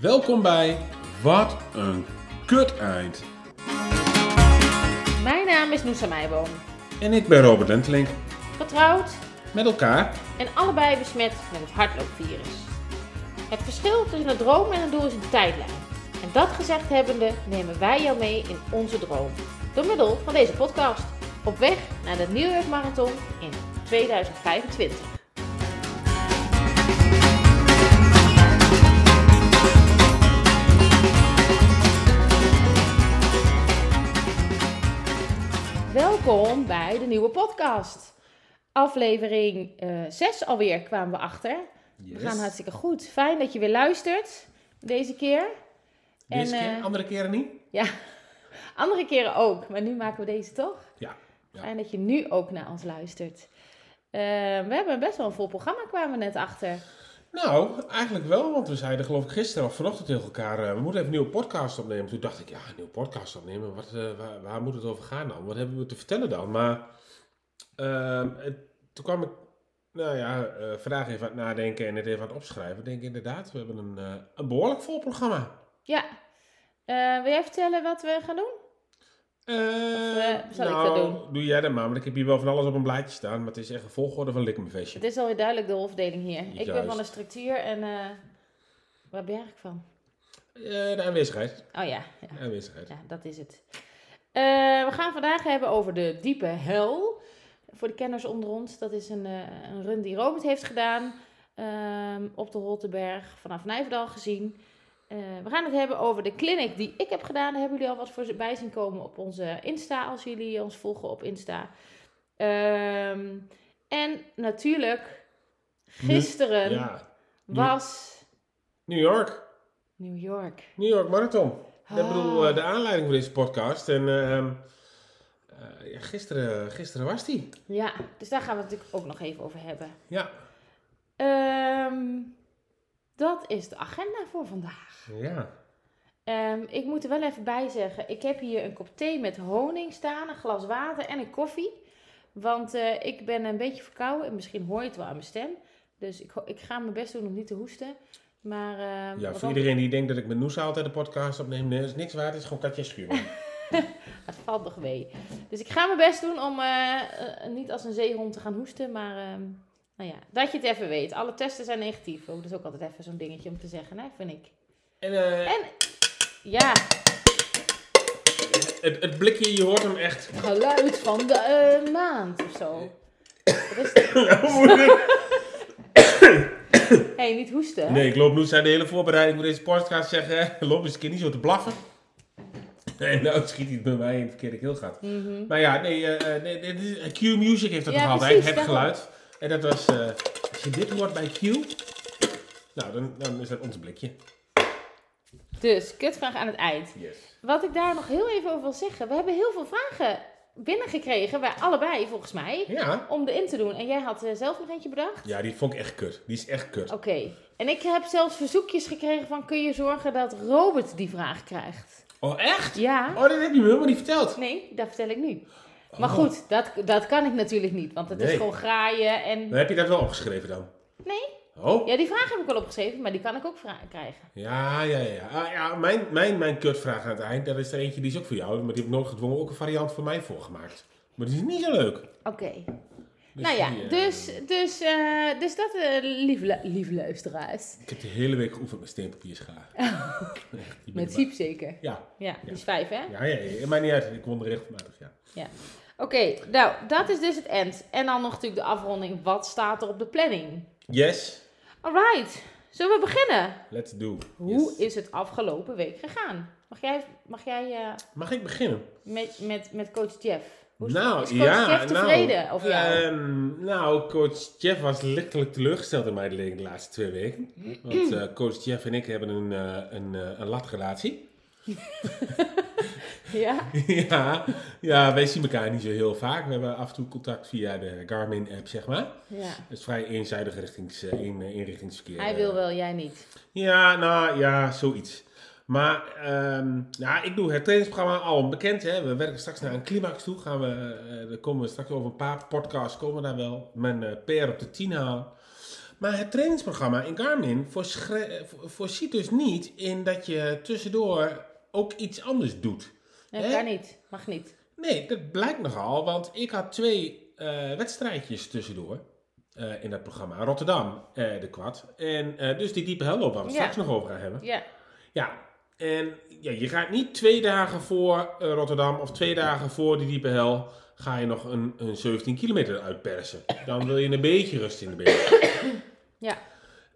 Welkom bij Wat een kut eind. Mijn naam is Noosa Meijboom. En ik ben Robert Lentelink. Getrouwd Met elkaar. en allebei besmet met het hardloopvirus. Het verschil tussen een droom en een doel is een tijdlijn. En dat gezegd hebbende nemen wij jou mee in onze droom. Door middel van deze podcast. Op weg naar de New York Marathon in 2025. Welkom bij de nieuwe podcast. Aflevering 6 alweer kwamen we achter. We gaan hartstikke goed. Fijn dat je weer luistert deze keer. Deze en, keer, eh, andere keren niet? Ja, andere keren ook, maar nu maken we deze toch? Ja. ja. Fijn dat je nu ook naar ons luistert. Eh, we hebben best wel een vol programma, kwamen we net achter. Nou, eigenlijk wel, want we zeiden geloof ik gisteren of vanochtend tegen elkaar, eh, we moeten even een nieuwe podcast opnemen. Toen dacht ik, ja, een nieuwe podcast opnemen, wat, eh, waar, moet het over gaan dan? Wat hebben we te vertellen dan? Maar ehm, toen kwam ik, nou ja, eh, vandaag even aan het nadenken en het even aan het opschrijven. Ik denk inderdaad, we hebben een, een behoorlijk vol programma. Ja, wil jij vertellen wat we gaan doen? Eh, eh, zal ik nou, dat doen? doe jij dat maar, want ik heb hier wel van alles op een blaadje staan, maar het is echt een volgorde van likmefestje. Het is alweer duidelijk de rolverdeling hier. Ik ben van de structuur en eh, waar ben eigenlijk van? Eh, de aanwezigheid. Oh ja, ja. De aanwezigheid. Ja, dat is het. Eh, we gaan vandaag hebben over de diepe hel. Voor de kenners onder ons, dat is een, eh, een run die Robert heeft gedaan ehm, op de Holtenberg vanaf Nijverdal gezien. Eh, we gaan het hebben over de clinic die ik heb gedaan. Daar hebben jullie al wat voor bij zien komen op onze Insta, als jullie ons volgen op Insta. Ehm, en natuurlijk, gisteren Ja, was New York. New York. New York Marathon. Ik Ah. bedoel, eh, de aanleiding voor deze podcast. En ehm, eh, ja, gisteren, gisteren was die. Ja, dus daar gaan we het natuurlijk ook nog even over hebben. Ja. Ehm, dat is de agenda voor vandaag. Ja. Ehm, ik moet er wel even bij zeggen, ik heb hier een kop thee met honing staan, een glas water en een koffie. Want eh, ik ben een beetje verkouden en misschien hoor je het wel aan mijn stem. Dus ik, ik ga mijn best doen om niet te hoesten. Maar, ehm, Ja, voor dan- iedereen die denkt dat ik met Noesa altijd de podcast opneem, nee, dat is niks waard. Het is gewoon Katja Schuurman. Het valt nog mee. Dus ik ga mijn best doen om eh, eh, niet als een zeehond te gaan hoesten. Maar ehm, nou ja, dat je het even weet. Alle testen zijn negatief. Ook, dat is ook altijd even zo'n dingetje om te zeggen, hè, vind ik. En eh, En ja, het, het blikje, je hoort hem echt. geluid van de eh, maand of zo. Wat is? Hé, hey, niet hoesten. hè? nee, ik loop Noesa de hele voorbereiding voor deze podcast zeggen. Loop eens een keer niet zo te blaffen. En nou schiet hij bij mij in het verkeerde keelgat. Mhm. Maar ja, nee, eh, nee Q Music heeft dat Ja, nog altijd, het geluid. En dat was, eh, als je dit hoort bij Q, nou, dan, dan is dat ons blikje. Dus, kutvraag aan het eind. Yes. Wat ik daar nog heel even over wil zeggen. We hebben heel veel vragen binnengekregen. Wij allebei, volgens mij. Ja. Om erin te doen. En jij had eh, zelf nog eentje bedacht? Ja, die vond ik echt kut. Die is echt kut. Oké. En ik heb zelfs verzoekjes gekregen van... Kun je zorgen dat Robert die vraag krijgt? Oh, echt? Ja. Oh, dat heb je me helemaal niet verteld. Nee, dat vertel ik nu. Maar Oh. goed, dat, dat kan ik natuurlijk niet. Want het is gewoon graaien en... Heb je dat wel opgeschreven dan? Nee. Oh? Ja, die vraag heb ik wel opgeschreven, maar die kan ik ook krijgen. Ja, ja, ja. Ah, ja mijn, mijn, mijn kutvraag aan het eind, dat is er eentje die is ook voor jou. Maar die heb ik nooit gedwongen ook een variant voor mij voorgemaakt. Maar die is niet zo leuk. Oké. Dus nou ja, die, eh, dus, dus, eh, dus dat, eh lieve, lu- lieve luisteraars. Ik heb de hele week geoefend met steenpapierschaar. Ben Met Siep zeker. Ja. Ja, die is vijf, hè? Ja, ja, ja. Maar niet uit. Ik won er regelmatig, ja. Oké, nou, dat is dus het end. En dan nog natuurlijk de afronding. Wat staat er op de planning? Yes. Alright, zullen we beginnen? Let's do. Hoe Yes. is het afgelopen week gegaan? Mag jij, mag jij eh, Mag ik beginnen? met, met, met coach Jeff? Hoe is, Nou, is coach ja. Jeff tevreden nou, over jou? ehm, nou, coach Jeff was lichtelijk teleurgesteld in mij de laatste twee weken. Want eh, coach Jeff en ik hebben een, eh, een, een latrelatie. ja? ja, ja, wij zien elkaar niet zo heel vaak. We hebben af en toe contact via de Garmin-app, zeg maar. ja. Het is vrij eenzijdig richtings, eh, in, eh, inrichtingsverkeer. Hij wil wel, jij niet. Ja, nou ja, zoiets. Maar ehm, ja, ik doe het trainingsprogramma al bekend. Hè. We werken straks naar een climax toe. Gaan we, eh daar komen we straks over een paar podcasts komen we daar wel. Mijn eh PR op de 10 halen. Maar het trainingsprogramma in Garmin voorziet dus niet in dat je tussendoor ook iets anders doet. Dat Hè? kan niet. Mag niet. Nee, dat blijkt nogal, want ik had twee eh, wedstrijdjes tussendoor eh, in dat programma. Rotterdam, eh, de kwad. En dus die diepe helloop waar we Ja. straks nog over gaan hebben. Ja. Ja, en ja, je gaat niet twee dagen voor Rotterdam of twee dagen voor die diepe hel... ga je nog een, een 17 kilometer uitpersen. Dan wil je een beetje rust in de benen. Ja.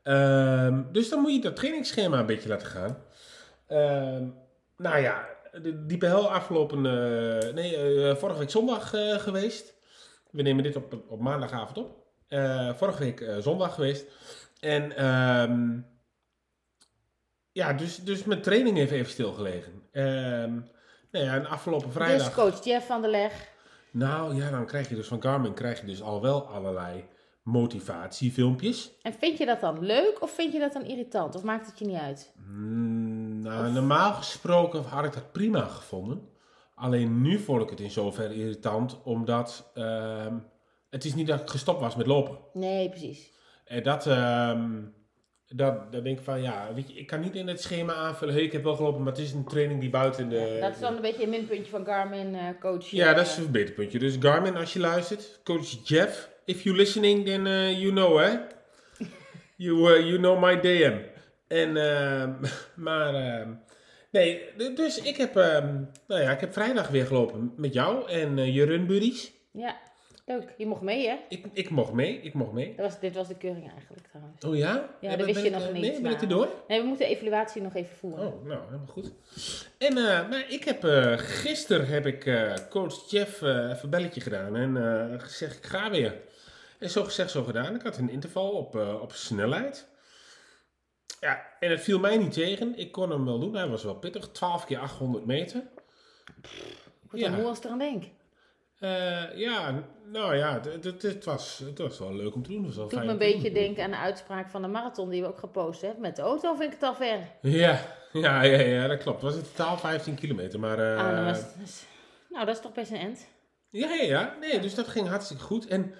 Ehm, dus dan moet je dat trainingsschema een beetje laten gaan. Ehm, nou ja, de diepe hel afgelopen... eh, nee, eh, vorige week zondag eh, geweest. We nemen dit op, op maandagavond op. Vorige week zondag geweest. En ehm, ja, dus, dus mijn training heeft even stilgelegen. Ehm nou ja, en afgelopen vrijdag... Dus coach Jeff van der Leg. Nou ja, dan krijg je dus van Garmin krijg je dus al wel allerlei motivatiefilmpjes. En vind je dat dan leuk of vind je dat dan irritant? Of maakt het je niet uit? Mm, nou, normaal gesproken had ik dat prima gevonden. Alleen nu vond ik het in zoverre irritant, omdat ehm, het is niet dat ik gestopt was met lopen. Nee, precies. En dat, ehm, dat, dat denk ik van, ja, weet je, ik kan niet in het schema aanvullen, hey, ik heb wel gelopen, maar het is een training die buiten de... dat is dan een beetje een minpuntje van Garmin, eh, coach. Ja, eh, dat is een verbeterpuntje. Dus Garmin, als je luistert, coach Jeff, if you're listening, then uh, you know, hè? You, uh, you know my DM. En, ehm, maar, ehm, nee, dus ik heb, ehm, nou ja, ik heb vrijdag weer gelopen met jou en eh, je runbuddies. Ja, leuk. Je mocht mee, hè? Ik, ik mocht mee, ik mocht mee. Dat was, dit was de keuring eigenlijk trouwens. Oh ja? Ja, Eh, dat ben- wist je nog eh, niet, Nee, ben ik erdoor? Nee, we moeten de evaluatie nog even voeren. Oh, nou, helemaal goed. En eh, maar ik heb gisteren heb ik eh, coach Jeff eh, even een belletje gedaan en eh, gezegd ik ga weer. En zo gezegd, zo gedaan. Ik had een interval op, eh, op snelheid. Ja, en het viel mij niet tegen. Ik kon hem wel doen. Hij was wel pittig. 12 keer 800 meter. Ik word ja. er moe als ik eraan denk. Eh, ja, nou ja, het- het- het was, het was wel leuk om te doen. Het was Doet me een beetje denken aan de uitspraak van de marathon die we ook gepost hebben. Met de auto vind ik het al ver. Ja, ja, ja, ja, dat klopt. Het was in totaal 15 kilometer. Maar, ah, was het- dus- nou, dat is toch best een end. Ja, ja, ja. Nee, dus dat ging hartstikke goed. En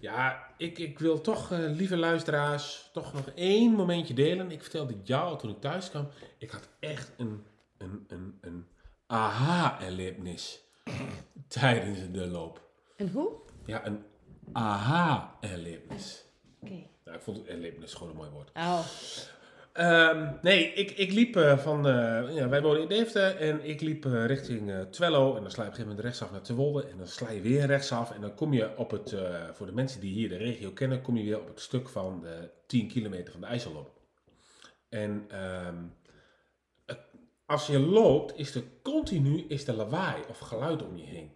ja, ik, ik wil toch, eh, lieve luisteraars, toch nog één momentje delen. Ik vertelde jou toen ik thuis kwam. Ik had echt een, een, een, een aha-erlebnis tijdens de loop. En hoe? Ja, een aha-erlebnis. Oké. Nou, ik vond het erlebnis gewoon een mooi woord. Oh, Ehm, nee, ik, ik liep eh, van, eh, ja, wij wonen in Deventer en ik liep eh, richting Twello en dan sla je op een gegeven moment rechtsaf naar Terwolde en dan sla je weer rechtsaf en dan kom je op het, voor de mensen die hier de regio kennen, kom je weer op het stuk van de 10 kilometer van de IJsselloop. En ehm, als je loopt is er continu is er lawaai of geluid om je heen.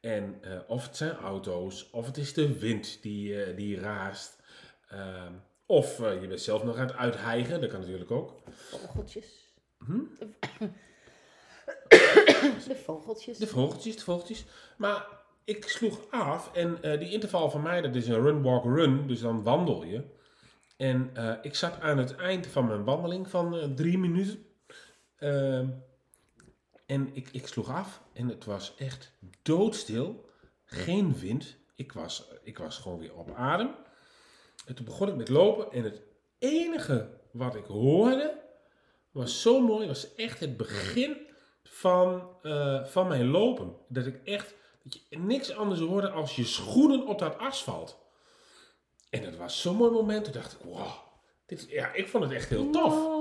En of het zijn auto's, of het is de wind die, die raast. Ehm, of eh, je bent zelf nog aan het uithijgen, dat kan natuurlijk ook. vogeltjes. Hm? De vogeltjes. De vogeltjes, de vogeltjes. Maar ik sloeg af en eh, die interval van mij, dat is een run, walk, run. Dus dan wandel je. En eh, ik zat aan het eind van mijn wandeling van drie minuten. Ehm, en ik, ik sloeg af en het was echt doodstil. Geen wind. Ik was, ik was gewoon weer op adem. En toen begon ik met lopen en het enige wat ik hoorde was zo mooi. was echt het begin van, eh, van mijn lopen. Dat ik echt dat je niks anders hoorde als je schoenen op dat asfalt. En dat was zo'n mooi moment. Toen dacht ik, wow. Dit, ja, ik vond het echt heel tof.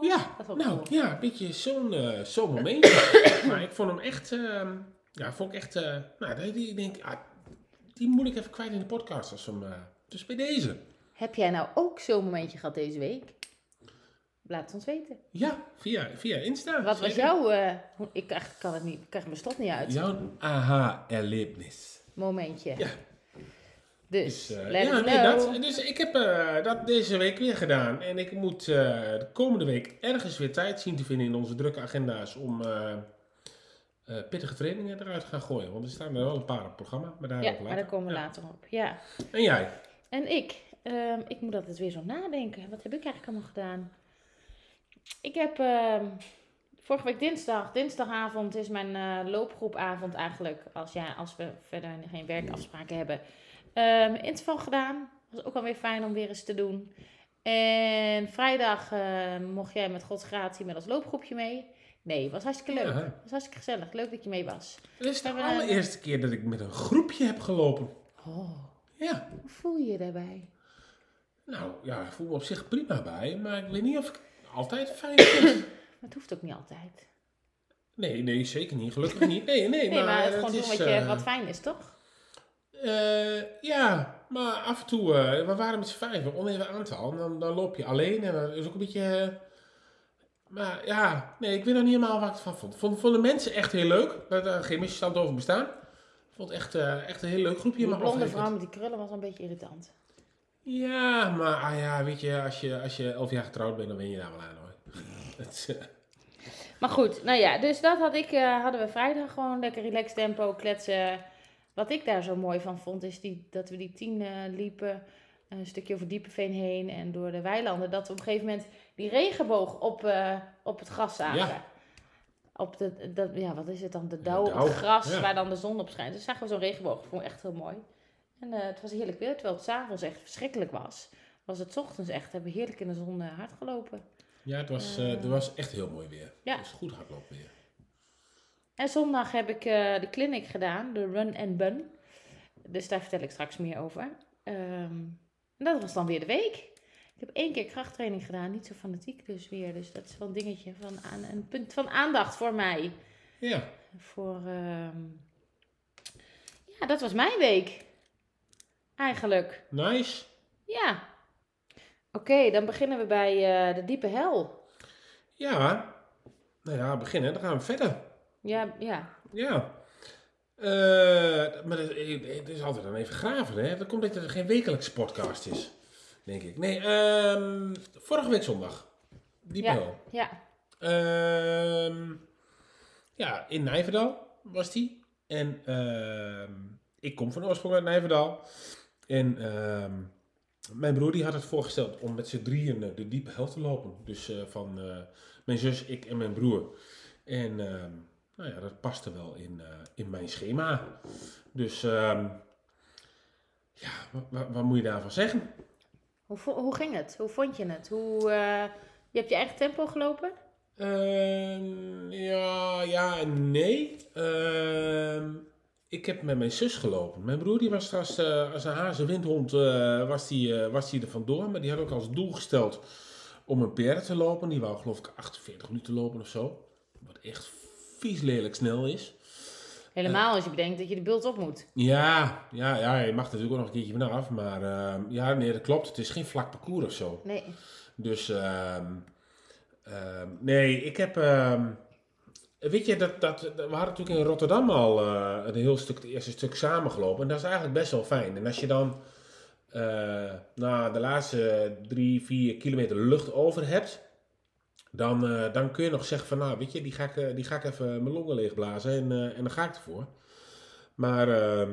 Ja, nou cool. ja, een beetje zo'n eh, zo'n momentje. maar ik vond hem echt, ehm, ja, vond ik echt, eh, nou, die, die, denk, ah, die moet ik even kwijt in de podcast. Als we hem, eh, dus bij deze. Heb jij nou ook zo'n momentje gehad deze week? Laat het ons weten. Ja, via, via Insta. Wat was jouw... eh, ik krijg, kan het niet, ik krijg mijn slot niet uit. Jouw aha-erlebnis. Momentje. Ja. Dus, Dus, let ja, nee, dat, dus ik heb eh, dat deze week weer gedaan. En ik moet de komende week ergens weer tijd zien te vinden in onze drukke agenda's om pittige trainingen eruit te gaan gooien. Want er staan er wel een paar op het programma, maar daar Ja, maar daar komen we Ja. later op. Ja. En jij? En ik, ehm, ik moet altijd weer zo nadenken. Wat heb ik eigenlijk allemaal gedaan? Ik heb ehm, vorige week dinsdag, dinsdagavond is mijn eh, loopgroepavond eigenlijk. Als, ja, als we verder geen werkafspraken hebben. Ehm interval gedaan. was ook alweer fijn om weer eens te doen. En vrijdag mocht jij met Gods gratie met ons loopgroepje mee. Nee, was hartstikke leuk. Ja. was hartstikke gezellig. Leuk dat je mee was. Dit is de allereerste keer dat ik met een groepje heb gelopen. Oh, Ja, hoe voel je je daarbij? nou ja, ik voel me op zich prima bij, maar ik weet niet of ik altijd fijn vind. Het hoeft ook niet altijd. Nee, nee, zeker niet. Gelukkig niet. Nee, nee, Nee, maar, het het gewoon doen is, wat, je, eh, wat fijn is, toch? eh, ja, maar af en toe, eh, we waren met z'n vijven, oneven aantal, en dan, dan loop je alleen en dat is ook een beetje... maar ja, nee, ik weet nog niet helemaal wat ik ervan vond. Vond, vonden mensen echt heel leuk. Daar daar geen misverstand over bestaan. Ik vond het echt, eh, echt een heel leuk groepje. Die blonde vrouw met die krullen was een beetje irritant. Ja, maar ah ja, weet je, als je, als je elf jaar getrouwd bent, dan ben je daar wel aan hoor. Eh, Maar goed, nou ja, dus dat had ik, eh, hadden we vrijdag gewoon lekker relaxed tempo kletsen. Wat ik daar zo mooi van vond, is die, dat we die tien eh, liepen. Een stukje over Diepeveen heen en door de weilanden. Dat we op een gegeven moment die regenboog op, op het gras zagen. Ja. Op de, dat, ja, wat is het dan? De dauw op het gras ja. waar dan de zon op schijnt. Dus zagen we zo'n regenboog. Dat vond ik echt heel mooi. En eh, het was heerlijk weer. Terwijl het s'avonds echt verschrikkelijk was. Was het ochtends echt. Hebben we heerlijk in de zon eh, hard gelopen. ja, het was, eh, het was echt heel mooi weer. Ja. Het was goed hardlopen weer. En zondag heb ik de clinic gedaan, de Run and Bun. Dus daar vertel ik straks meer over. Ehm, en dat was dan weer de week. Ik heb één keer krachttraining gedaan, niet zo fanatiek dus weer. Dus dat is wel een dingetje van aan, een punt van aandacht voor mij. Ja, Voor, ehm, ja, dat was mijn week. Eigenlijk. nice. Ja. Oké, dan beginnen we bij eh, de diepe hel. Ja, nou ja, beginnen. Dan gaan we verder. Ja, ja. Ja. Eh, maar het, het is altijd dan even graven, hè. Dat komt dat er geen wekelijkse podcast is, denk ik. Nee, ehm, vorige week zondag. Die Ja. bel. Ja. Ehm, ja, in Nijverdal was die. En ehm, ik kom van oorsprong uit Nijverdal. En mijn broer die had het voorgesteld om met z'n drieën eh, de diepe hel te lopen. Dus eh, van eh, mijn zus, ik en mijn broer. En nou ja, dat paste wel in, in mijn schema. Dus ja, wa- wa- wat moet je daarvan zeggen? Hoe, hoe ging het? Hoe vond je het? Hoe, eh, je hebt je eigen tempo gelopen? Ehm, ja, ja en nee. Ehm, ik heb met mijn zus gelopen. Mijn broer die was als, eh, als een hazen windhond eh, was die, was die er vandoor. Maar die had ook als doel gesteld om een PR te lopen. Die wou geloof ik 48 minuten lopen of zo. Wat echt vies lelijk snel is. Helemaal als je bedenkt dat je de bult op moet. Ja, ja, ja, je mag er natuurlijk ook nog een keertje vanaf. Maar ehm, ja, nee, dat klopt. Het is geen vlak parcours of zo. Nee. Dus ehm, ehm, nee, ik heb. weet je, dat, dat, we hadden natuurlijk in Rotterdam al eh, een heel stuk, het eerste stuk samengelopen. En dat is eigenlijk best wel fijn. En als je dan eh na de laatste drie, vier kilometer lucht over hebt. Dan, eh, dan kun je nog zeggen van, nou weet je, die ga ik, eh, die ga ik even mijn longen leegblazen en, eh, en dan ga ik ervoor. Maar, ehm,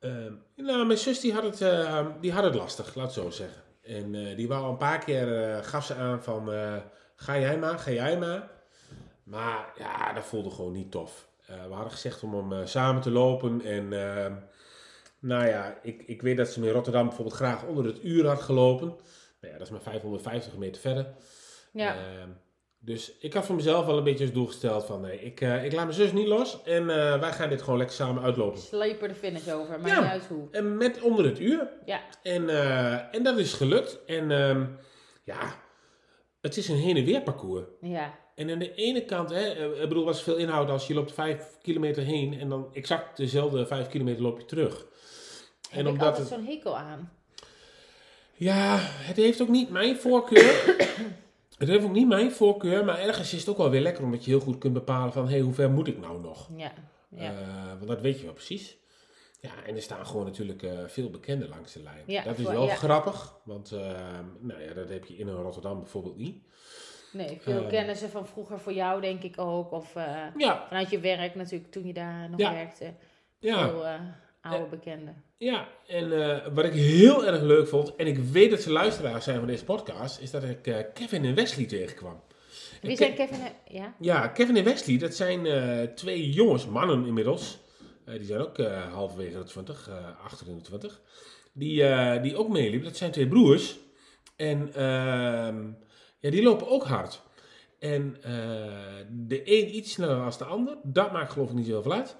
ehm, nou, mijn zus die had, het, eh, die had het lastig, laat het zo zeggen. En die wou een paar keer, gaf ze aan van, ga jij maar, ga jij maar. Maar ja, dat voelde gewoon niet tof. We hadden gezegd om hem samen te lopen. En ehm, nou ja, ik, ik weet dat ze in Rotterdam bijvoorbeeld graag onder het uur had gelopen. Nou ja, dat is maar 550 meter verder. Ja. Ehm, dus ik had voor mezelf wel een beetje als doel gesteld van, nee, ik, eh, ik laat mijn zus niet los. En eh, wij gaan dit gewoon lekker samen uitlopen. Sleep er de finish over, maar Ja. niet uit hoe. En met onder het uur. Ja. En, eh, en dat is gelukt. En ehm, ja, het is een heen en weer parcours. Ja. En aan de ene kant, hè, ik bedoel, was veel inhoud als je loopt vijf kilometer heen en dan exact dezelfde vijf kilometer loop je terug. Heb ik omdat altijd het, zo'n hekel aan. ja, het heeft ook niet mijn voorkeur. het heeft ook niet mijn voorkeur, maar ergens is het ook wel weer lekker omdat je heel goed kunt bepalen van, hé, hey, hoe ver moet ik nou nog? Ja. Ja. Eh, want dat weet je wel precies. Ja, en er staan gewoon natuurlijk eh, veel bekenden langs de lijn. Ja, dat is wel ja. grappig, want eh, nou ja, dat heb je in Rotterdam bijvoorbeeld niet. Nee, veel Eh. kennissen van vroeger voor jou, denk ik ook. Of eh, Ja, vanuit je werk natuurlijk, toen je daar nog werkte. ja. Veel oude bekenden. Ja, en eh, wat ik heel erg leuk vond, en ik weet dat ze luisteraars zijn van deze podcast, is dat ik eh, Kevin en Wesley tegenkwam. Wie zijn Ke- Kevin en... Ja? Ja, Kevin en Wesley, dat zijn eh, twee jongens, mannen inmiddels. Die zijn ook halverwege de 20, eh achter de 20. die, die ook meeliep. Dat zijn twee broers. En ehm, ja, die lopen ook hard. En de een iets sneller dan de ander. Dat maakt geloof ik niet zoveel uit.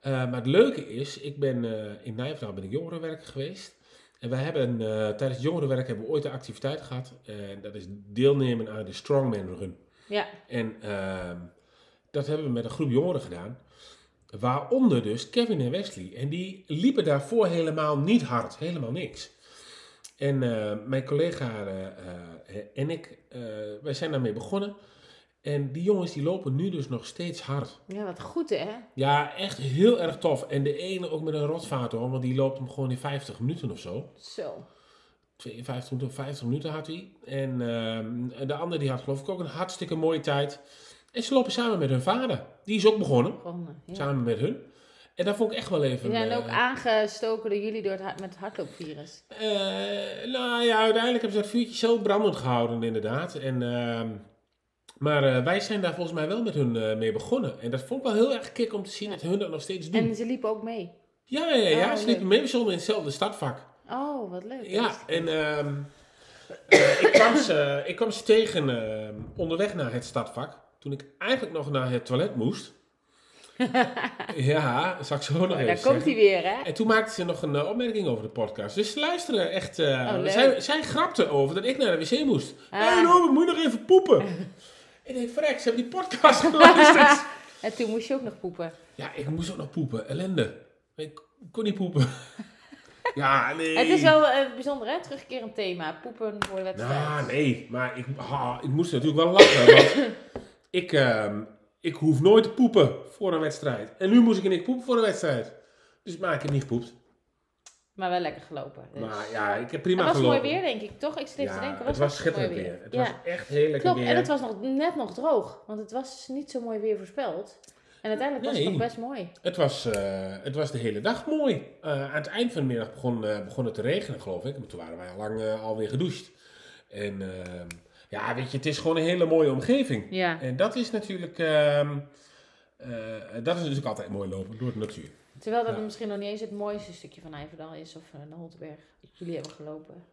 Eh, maar het leuke is, ik ben eh, in Nijverdal ben ik jongerenwerker geweest. En wij hebben eh, tijdens jongerenwerk hebben we ooit een activiteit gehad. En dat is deelnemen aan de Strongman Run. Ja, En ehm, dat hebben we met een groep jongeren gedaan. Waaronder dus Kevin en Wesley. En die liepen daarvoor helemaal niet hard. Helemaal niks. En mijn collega en ik, eh, wij zijn daarmee begonnen. En die jongens die lopen nu dus nog steeds hard. ja wat goed hè? Ja, echt heel erg tof. En de ene ook met een rotvaart hoor. Want die loopt hem gewoon in 50 minuten of zo. Zo. 52 minuten of 50 minuten had hij. En ehm, de andere die had geloof ik ook een hartstikke mooie tijd. En ze lopen samen met hun vader. Die is ook begonnen. Begonnen, ja. Samen met hun. En dat vond ik echt wel even... Die zijn ook eh, aangestoken door jullie door het, met het hardloopvirus. eh, nou ja, uiteindelijk hebben ze dat vuurtje zo brandend gehouden inderdaad. En, ehm, maar eh, wij zijn daar volgens mij wel met hun eh, mee begonnen. En dat vond ik wel heel erg kick om te zien dat hun dat nog steeds doen. En ze liepen ook mee. Ja, ja, ja. Oh, ze liepen mee. We stonden in hetzelfde startvak. Oh, wat leuk. Ja, en ehm, eh, ik, kwam ze, ik kwam ze tegen ehm, onderweg naar het startvak. Toen ik eigenlijk nog naar het toilet moest. ja, zal ik zo nog even Oh, Daar komt hij weer hè? En toen maakte ze nog een opmerking over de podcast. Dus ze luisteren echt. Oh, zij, zij grapte over dat ik naar de wc moest. Hé, Ah. hey, Robert, moet je nog even poepen? ik denk, verrek, ze hebben die podcast geluisterd. En toen moest je ook nog poepen. ja, ik moest ook nog poepen. Ellende. Ik kon niet poepen. ja, nee. Het is wel eh, bijzonder hè? Terugkerend thema. Poepen voor de wedstrijd. Nou, nee, maar ik, ha, ik moest natuurlijk wel lachen. Want ik, ehm, ik hoef nooit te poepen voor een wedstrijd. En nu moest ik en ik poepen voor een wedstrijd. Dus maar ik heb niet gepoept. Maar wel lekker gelopen. Dus. Maar ja, ik heb prima het was gelopen. mooi weer denk ik, toch? Ik zit Ja, te denken. het was hartstikke schitterend mooi weer. Het ja. was echt heel lekker Klopt, weer. en het was nog, net nog droog. Want het was niet zo mooi weer voorspeld. En uiteindelijk was het nog best mooi. Het was, eh, het was de hele dag mooi. Eh, aan het eind van de middag begon, eh, begon het te regenen, geloof ik. En toen waren wij al lang alweer gedoucht. En ja, weet je, het is gewoon een hele mooie omgeving. Ja. En dat is natuurlijk, ehm, eh, dat is natuurlijk altijd mooi lopen door de natuur. Terwijl dat Ja. misschien nog niet eens het mooiste stukje van Nijverdal is. Of uh, de Holtenberg. Dat jullie hebben gelopen.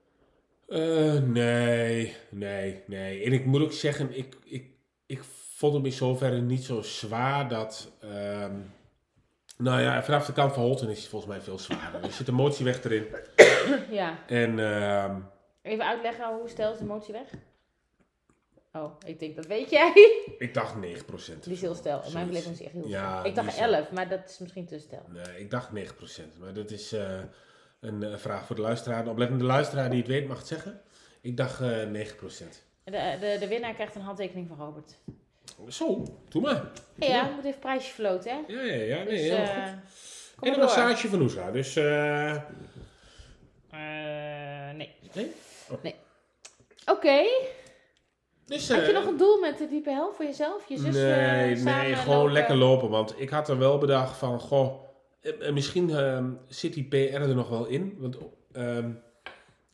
Eh, nee, nee, nee. En ik moet ook zeggen, ik, ik, ik vond hem in zoverre niet zo zwaar dat... ehm, nou ja, vanaf de kant van Holten is hij volgens mij veel zwaarder. Er zit een motieweg erin. ja. En ehm, Even uitleggen hoe stel is de motie weg? Oh, ik denk dat weet jij. ik dacht 9%. Die is heel stel. In mijn beleving is echt heel Ja, stel. Ik dacht is, eh, 11, maar dat is misschien te stel. Nee, ik dacht 9%. Maar dat is eh, een eh, vraag voor de luisteraar. Oplettende luisteraar die het weet mag het zeggen. Ik dacht eh 9%. De, de, de winnaar krijgt een handtekening van Robert. Zo, doe maar. Ja, ja, moet even prijsje floten, hè? Ja, ja, ja. Nee, Dus, eh, goed. En een massage van Oesra. Dus nee. Nee? Oh. Nee. Oké. Dus, Had je eh, nog een doel met de diepe hel voor jezelf? Je zus eh, nee, samen nee, gewoon lopen? lekker lopen. Want ik had er wel bedacht van, goh, eh, eh, misschien ehm, zit die PR er nog wel in. Want ehm,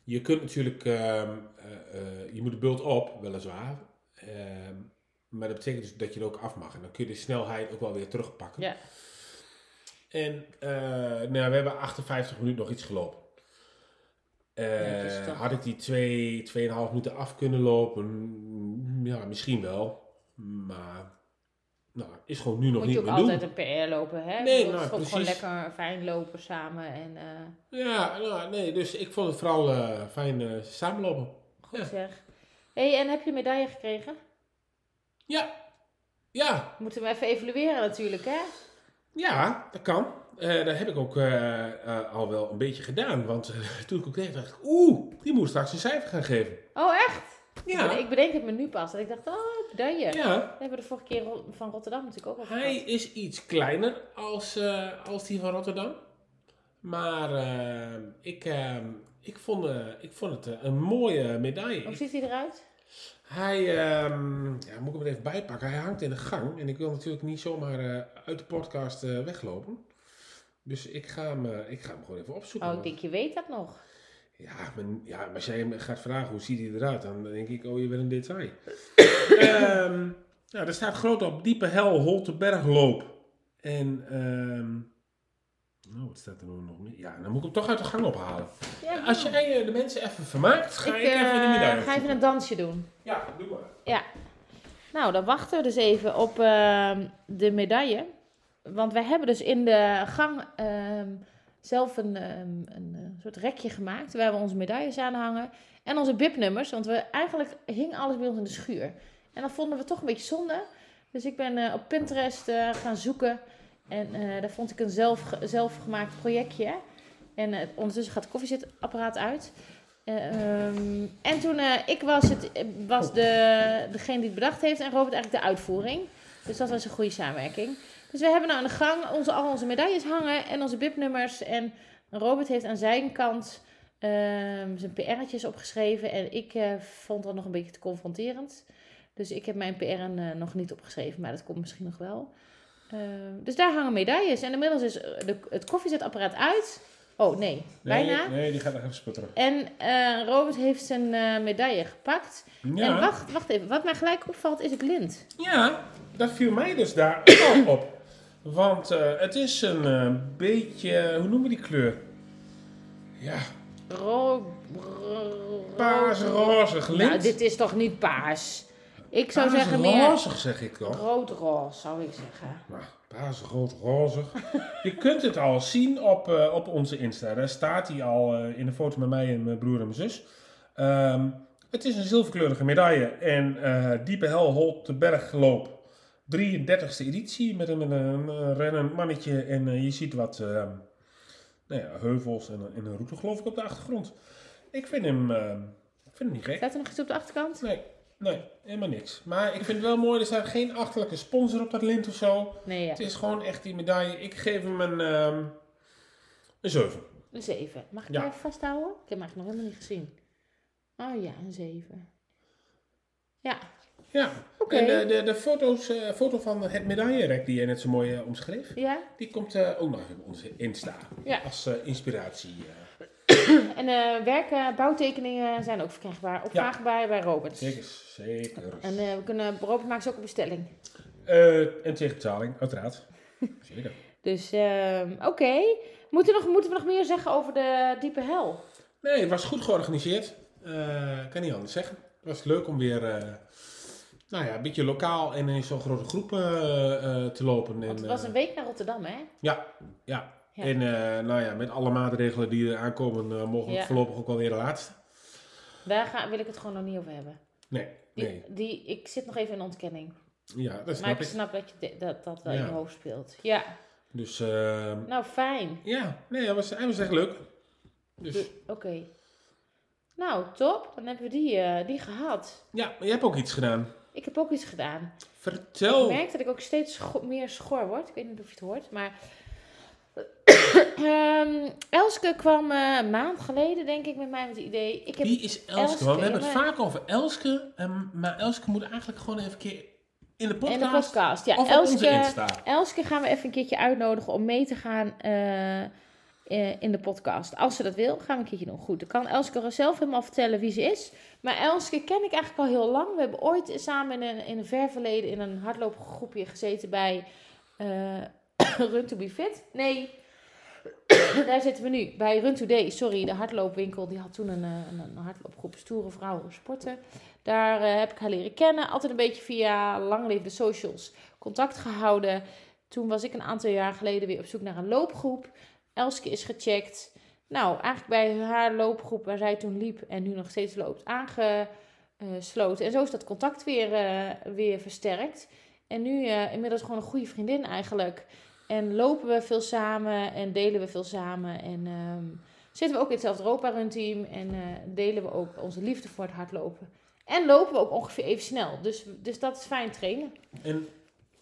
je kunt natuurlijk, ehm, eh, eh, je moet de bult op, weliswaar. Maar dat betekent dus dat je er ook af mag. En dan kun je de snelheid ook wel weer terugpakken. Ja. En eh, nou, we hebben 58 minuten nog iets gelopen. Toch? had ik die 2, 2,5 minuten af kunnen lopen? Mm, Ja, misschien wel. Maar nou, is gewoon nu nog Moet niet je ook meer altijd doen. een PR lopen, hè? Nee, nou, ook gewoon precies. lekker fijn lopen samen en eh, Ja, nou, nee, dus ik vond het vooral eh, fijn samenlopen. goed Ja. zeg. hey, en heb je medaille gekregen? Ja, ja, Moeten we even evalueren natuurlijk, hè? ja, dat kan. Eh, dat heb ik ook eh, eh, al wel een beetje gedaan. Want toen ik ook kreeg, dacht ik, oeh, die moet straks een cijfer gaan geven. Oh, echt? Ja, Ik bedenk het me nu pas. Dat ik dacht, oh, medaille. Dat ja. hebben we de vorige keer van Rotterdam natuurlijk ook al Hij is iets kleiner als, als die van Rotterdam. Maar ik, ik, vond, ik vond het een mooie medaille. Hoe ziet hij eruit? Hij, ehm, ja, moet ik hem er even bijpakken. Hij hangt in de gang. En ik wil natuurlijk niet zomaar uit de podcast eh, weglopen. Dus ik ga, hem, eh, ik ga hem gewoon even opzoeken. Oh, ik denk, je weet dat nog. Ja, maar, ja, maar als jij hem gaat vragen hoe ziet hij eruit, dan denk ik, oh, je bent een detail. Nou, er staat groot op diepe hel Holtebergloop. En ehm, Nou, wat staat er nou nog meer? Ja, dan moet ik hem toch uit de gang ophalen. Ja, Als jij eh, de mensen even vermaakt, ga ik, ik even de eh, medaille ga even een dansje doen. Ja, doe maar. Nou, dan wachten we dus even op ehm, de medaille. Want wij hebben dus in de gang ehm, zelf een, ehm, een eh, soort rekje gemaakt waar we onze medailles aan hangen. En onze bibnummers, want we eigenlijk hing alles bij ons in de schuur. En dat vonden we toch een beetje zonde. Dus ik ben eh, op Pinterest eh, gaan zoeken. En daar vond ik een zelf, zelfgemaakt projectje. En ondertussen gaat het koffiezetapparaat uit. Eh, ehm, en toen ik was, het, was de, degene die het bedacht heeft en Robert eigenlijk de uitvoering. Dus dat was een goede samenwerking. Dus we hebben nou aan de gang onze, al onze medailles hangen en onze bibnummers. En Robert heeft aan zijn kant ehm, zijn PR'tjes opgeschreven. En ik eh, vond dat nog een beetje te confronterend. Dus ik heb mijn PR'en eh, nog niet opgeschreven, maar dat komt misschien nog wel. Ehm, dus daar hangen medailles. En inmiddels is eh, de, het koffiezetapparaat uit. Oh nee, bijna. Nee, nee, die gaat nog even sputteren. En Robert heeft zijn medaille gepakt. Ja. En wacht, wacht even. Wat mij gelijk opvalt is het lint. Ja, dat viel mij dus daar op. Want eh, het is een eh, beetje, hoe noemen we die kleur? Ja, Ro ro- paars-rozig lint. Nou, dit is toch niet paars? Ik zou Paars- zeggen meer rozig zeg ik toch? rood-roze, zou ik zeggen. Nou, paars, rood, rozig. Je kunt het al zien op, eh, op onze Insta. Daar staat hij al eh, in de foto met mij en mijn broer en mijn zus. Ehm, het is een zilverkleurige medaille. En eh Diepe Hel Holt de Bergloop. 33e editie met een, met een, eh, rennend mannetje. En eh, je ziet wat ehm, nou ja, heuvels en, een- en een route geloof ik op de achtergrond. Ik vind hem, ehm, ik vind hem niet gek. Staat er nog iets op de achterkant? Nee, nee, helemaal niks. Maar ik vind het wel mooi, er staat geen achterlijke sponsor op dat lint of zo. Nee, ja. Het is gewoon echt die medaille. Ik geef hem een, ehm een 7. Een 7. Mag ik Ja. even vasthouden? Ik heb hem eigenlijk nog helemaal niet gezien. Oh ja, een 7. Ja, Ja. Oké. En de, de, de foto's, eh, foto van het medaillerek die je net zo mooi eh, omschreef, ja. die komt eh, ook nog even op onze Insta. Ja. Als inspiratie. En werken, bouwtekeningen zijn ook verkrijgbaar. Opvraagbaar bij Robert. Zeker, zeker. En we kunnen, Robert maakt ze ook op bestelling. En tegen betaling, uiteraard. Zeker. Dus ehm, oké. Moeten, we nog- moeten we nog meer zeggen over de diepe hel? Nee, het was goed georganiseerd. Kan niet anders zeggen. Het was leuk om weer nou ja, een beetje lokaal en in zo'n grote groep eh, eh, te lopen. En, Want het was eh, een week naar Rotterdam, hè? Ja, ja. Ja. En eh, nou ja, met alle maatregelen die er aankomen, eh, mogen we Ja. voorlopig ook wel weer de laatste. Daar ga, wil ik het gewoon nog niet over hebben. Nee, Die, nee. die, ik zit nog even in ontkenning. Ja, dat maar snap ik ik. snap dat je dat, dat wel in je hoofd speelt. Ja, Dus eh, nou fijn. ja, nee, hij was, hij was echt leuk. Dus Oké. Nou, top. Dan hebben we die, eh, die gehad. ja, maar jij hebt ook iets gedaan. Ik heb ook iets gedaan. Vertel. Ik merk dat ik ook steeds scho- meer schor word. Ik weet niet of je het hoort, maar... Ehm, Elske kwam eh, een maand geleden, denk ik, met mij met het idee. Ik heb Wie is Elske? We hebben het vaak over Elske, ehm, maar Elske moet eigenlijk gewoon even een keer in de podcast. in de podcast. Ja, of Elske. Elske gaan we even een keertje uitnodigen om mee te gaan eh, in de podcast. Als ze dat wil, gaan we een keertje doen. Goed, dan kan Elske zelf helemaal vertellen wie ze is. Maar Elske ken ik eigenlijk al heel lang. We hebben ooit samen in een, in ver verleden in een hardloopgroepje gezeten bij eh Run to be Fit. Nee, daar zitten we nu. Bij Run to Day, sorry, de hardloopwinkel. Die had toen een, eh, een, een hardloopgroep stoere vrouwen sporten. Daar eh, heb ik haar leren kennen. Altijd een beetje via lang leven de socials contact gehouden. Toen was ik een aantal jaar geleden weer op zoek naar een loopgroep. Elske is gecheckt. Nou, eigenlijk bij haar loopgroep waar zij toen liep en nu nog steeds loopt, aangesloten. En zo is dat contact weer, eh, weer versterkt. En nu eh, inmiddels gewoon een goede vriendin eigenlijk. En lopen we veel samen en delen we veel samen. En ehm, zitten we ook in hetzelfde Europa Run team. En eh, delen we ook onze liefde voor het hardlopen. En lopen we ook ongeveer even snel. Dus, dus dat is fijn trainen. En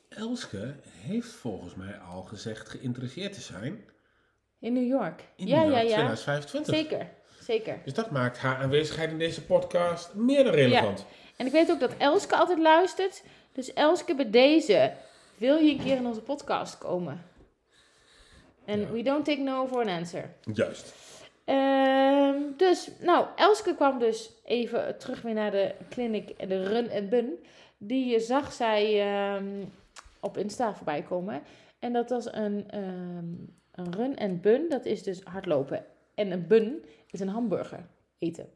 Elske heeft volgens mij al gezegd geïnteresseerd te zijn In New York. in ja, New York ja, ja. 2025. Zeker. Zeker. Dus dat maakt haar aanwezigheid in deze podcast meer dan relevant. En ik weet ook dat Elske altijd luistert. Dus Elske, bij deze wil je een keer in onze podcast komen. En Ja. we don't take no for an answer. Juist. Ehm, dus, nou, Elske kwam dus even terug weer naar de clinic en de run en bun. Die zag zij ehm, op Insta voorbij komen. En dat was een, ehm, een run en bun, dat is dus hardlopen. En een bun is een hamburger eten.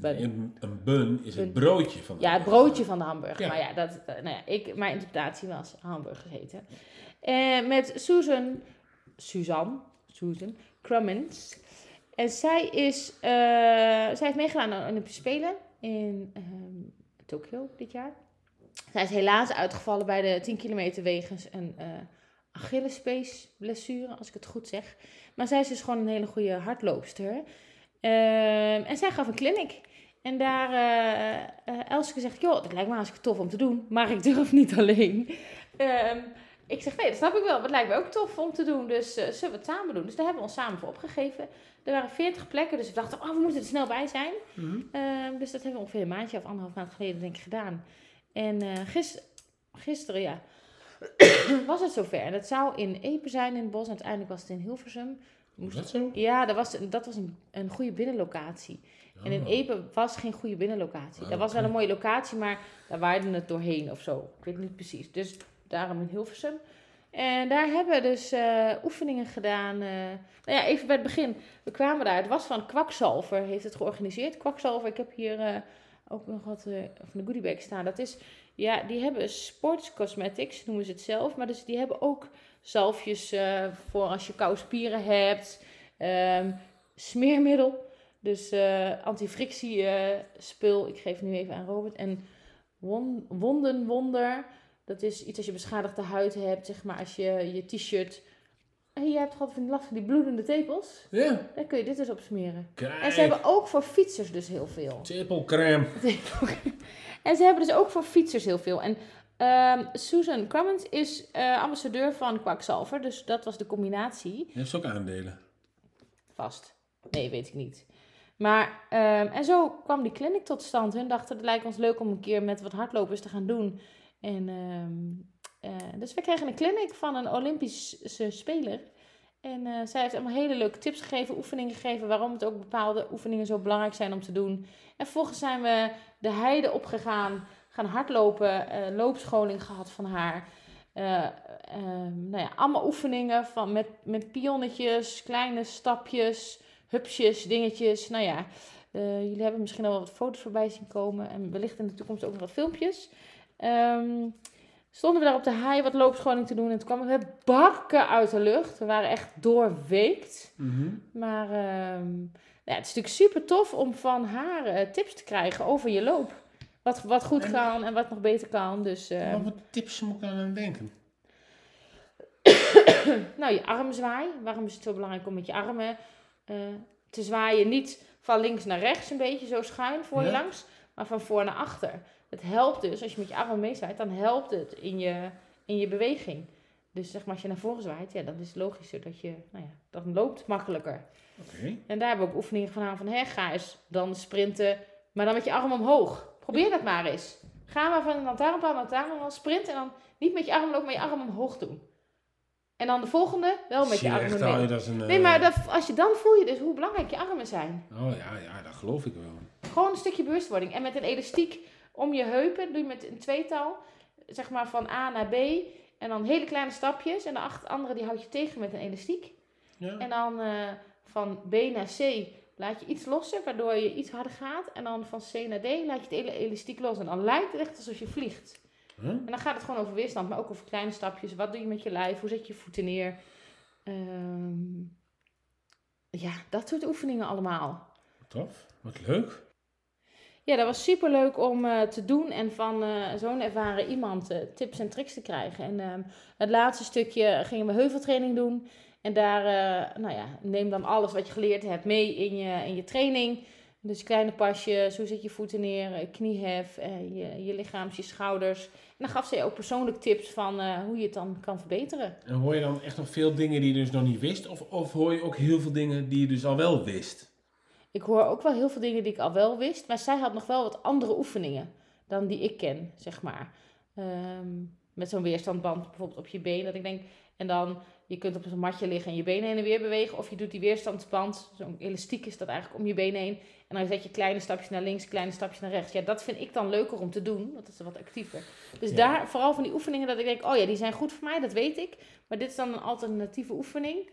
Een, een bun is het Bun. broodje van de Ja, het broodje van de hamburger. Ja. Maar ja, dat, eh, nou ja ik, mijn interpretatie was hamburgers eten. En met Susan, Suzanne, Susan Crummins. En zij is, eh, zij heeft meegedaan aan de Olympische Spelen in ehm Tokio dit jaar. Zij is helaas uitgevallen bij de 10 kilometer wegens een eh Achillespees blessure, als ik het goed zeg. Maar zij is dus gewoon een hele goede hardloopster. Ehm, en zij gaf een clinic. En daar, eh eh, Elske zegt, joh, dat lijkt me hartstikke tof om te doen, maar ik durf niet alleen. Ehm, ik zeg, nee, dat snap ik wel, maar het lijkt me ook tof om te doen, dus eh, zullen we het samen doen? Dus daar hebben we ons samen voor opgegeven. Er waren 40 plekken, dus we dachten, oh, we moeten er snel bij zijn. Mhm. Ehm, dus dat hebben we ongeveer een maandje of anderhalf maand geleden denk ik gedaan. En eh, gis- gisteren, ja, was het zover. En dat zou in Epe zijn in het bos, en uiteindelijk was het in Hilversum. Is dat zo? Ja, dat was, dat was een, een goede binnenlocatie. En in Oh. Epe was geen goede binnenlocatie. Ah, Dat was wel een mooie locatie, maar daar waaide het doorheen of zo. Ik weet niet precies. Dus daarom in Hilversum. En daar hebben we dus eh, oefeningen gedaan. eh, nou ja, even bij het begin. We kwamen daar. Het was van Kwakzalver, heeft het georganiseerd. Kwakzalver, ik heb hier eh, ook nog wat van de goodiebag staan. Dat is, ja, die hebben sports cosmetics, noemen ze het zelf. Maar dus die hebben ook zalfjes eh, voor als je koude spieren hebt. Ehm, smeermiddel. Dus eh antifrictie eh, spul. Ik geef nu even aan Robert. En won, wondenwonder. Dat is iets als je beschadigde huid hebt. Zeg maar als je je t-shirt... En je hebt gewoon van last van die bloedende tepels. Ja, Daar kun je dit dus op smeren. kijk. En ze hebben ook voor fietsers dus heel veel. Tepelcrème. en ze hebben dus ook voor fietsers heel veel. En ehm, Susan Crummins is eh, ambassadeur van Kwakzalver. Dus dat was de combinatie. Je hebt ook aandelen. Vast. Nee, weet ik niet. Maar, ehm, en zo kwam die clinic tot stand. Hun dachten, het lijkt ons leuk om een keer met wat hardlopers te gaan doen. En, ehm, eh, dus we kregen een clinic van een Olympische speler. En eh, zij heeft allemaal hele leuke tips gegeven, oefeningen gegeven, waarom het ook bepaalde oefeningen zo belangrijk zijn om te doen. En vervolgens zijn we de heide opgegaan, gaan hardlopen, eh, loopscholing gehad van haar. Eh, ehm, nou ja, allemaal oefeningen van, met, met pionnetjes, kleine stapjes, hupsjes, dingetjes. Nou ja, eh, jullie hebben misschien al wel wat foto's voorbij zien komen. En wellicht in de toekomst ook nog wat filmpjes. Ehm, stonden we daar op de hei wat loopscholing te doen. En toen kwamen we bakken uit de lucht. We waren echt doorweekt. Mhm. Maar ehm, ja, het is natuurlijk super tof om van haar eh, tips te krijgen over je loop. Wat, wat goed kan en wat nog beter kan. Dus eh, Maar wat tips moet ik dan aan denken? nou, je armzwaai. Waarom is het zo belangrijk om met je armen eh, te zwaaien? Niet van links naar rechts een beetje zo schuin voor je Ja. langs, maar van voor naar achter. Het helpt dus, als je met je armen meezwaait, dan helpt het in je, in je beweging. Dus zeg maar, als je naar voren zwaait, ja, dan is het logischer dat je, nou ja, dan loopt makkelijker. Oké. En daar hebben we ook oefeningen van aan van, hè, ga eens dan sprinten, maar dan met je arm omhoog. Probeer dat maar eens. Ga maar van een lantaarnpaal naar lantaarnpaal, sprint en dan niet met je arm lopen, maar je arm omhoog doen. En dan de volgende wel met je je armen mee. dat een... Nee, eh, maar dat, als je dan voel je dus hoe belangrijk je armen zijn. Oh ja, ja, dat geloof ik wel. Gewoon een stukje bewustwording. En met een elastiek om je heupen, doe je met een tweetal, zeg maar van A naar B. En dan hele kleine stapjes. En de acht andere die houd je tegen met een elastiek. Ja. En dan eh, van B naar C laat je iets losser, waardoor je iets harder gaat. En dan van C naar D laat je het hele elastiek los. En dan lijkt het echt alsof je vliegt. Huh? En dan gaat het gewoon over weerstand, maar ook over kleine stapjes. Wat doe je met je lijf? Hoe zet je je voeten neer? Ehm, ja, dat soort oefeningen allemaal. Tof. Wat leuk. Ja, dat was super leuk om eh, te doen en van eh, zo'n ervaren iemand eh, tips en tricks te krijgen. En ehm, het laatste stukje gingen we heuveltraining doen. En daar, nou ja, neem dan alles wat je geleerd hebt mee in je, in je training. Dus kleine pasjes, hoe zet je voeten neer, eh, kniehef, eh, je, je lichaams, je schouders. En dan gaf ze ook persoonlijk tips van hoe je het dan kan verbeteren. En hoor je dan echt nog veel dingen die je dus nog niet wist? Of, of hoor je ook heel veel dingen die je dus al wel wist? Ik hoor ook wel heel veel dingen die ik al wel wist, maar zij had nog wel wat andere oefeningen dan die ik ken, zeg maar. Ehm, met zo'n weerstandband bijvoorbeeld op je been, dat ik denk, en dan je kunt op zo'n matje liggen en je benen heen en weer bewegen, of je doet die weerstandsband, zo'n elastiek is dat eigenlijk om je benen heen, en dan zet je kleine stapjes naar links, kleine stapjes naar rechts. Ja, dat vind ik dan leuker om te doen, want dat is wat actiever. Dus Ja. daar, vooral van die oefeningen, dat ik denk, oh ja, die zijn goed voor mij, dat weet ik, maar dit is dan een alternatieve oefening.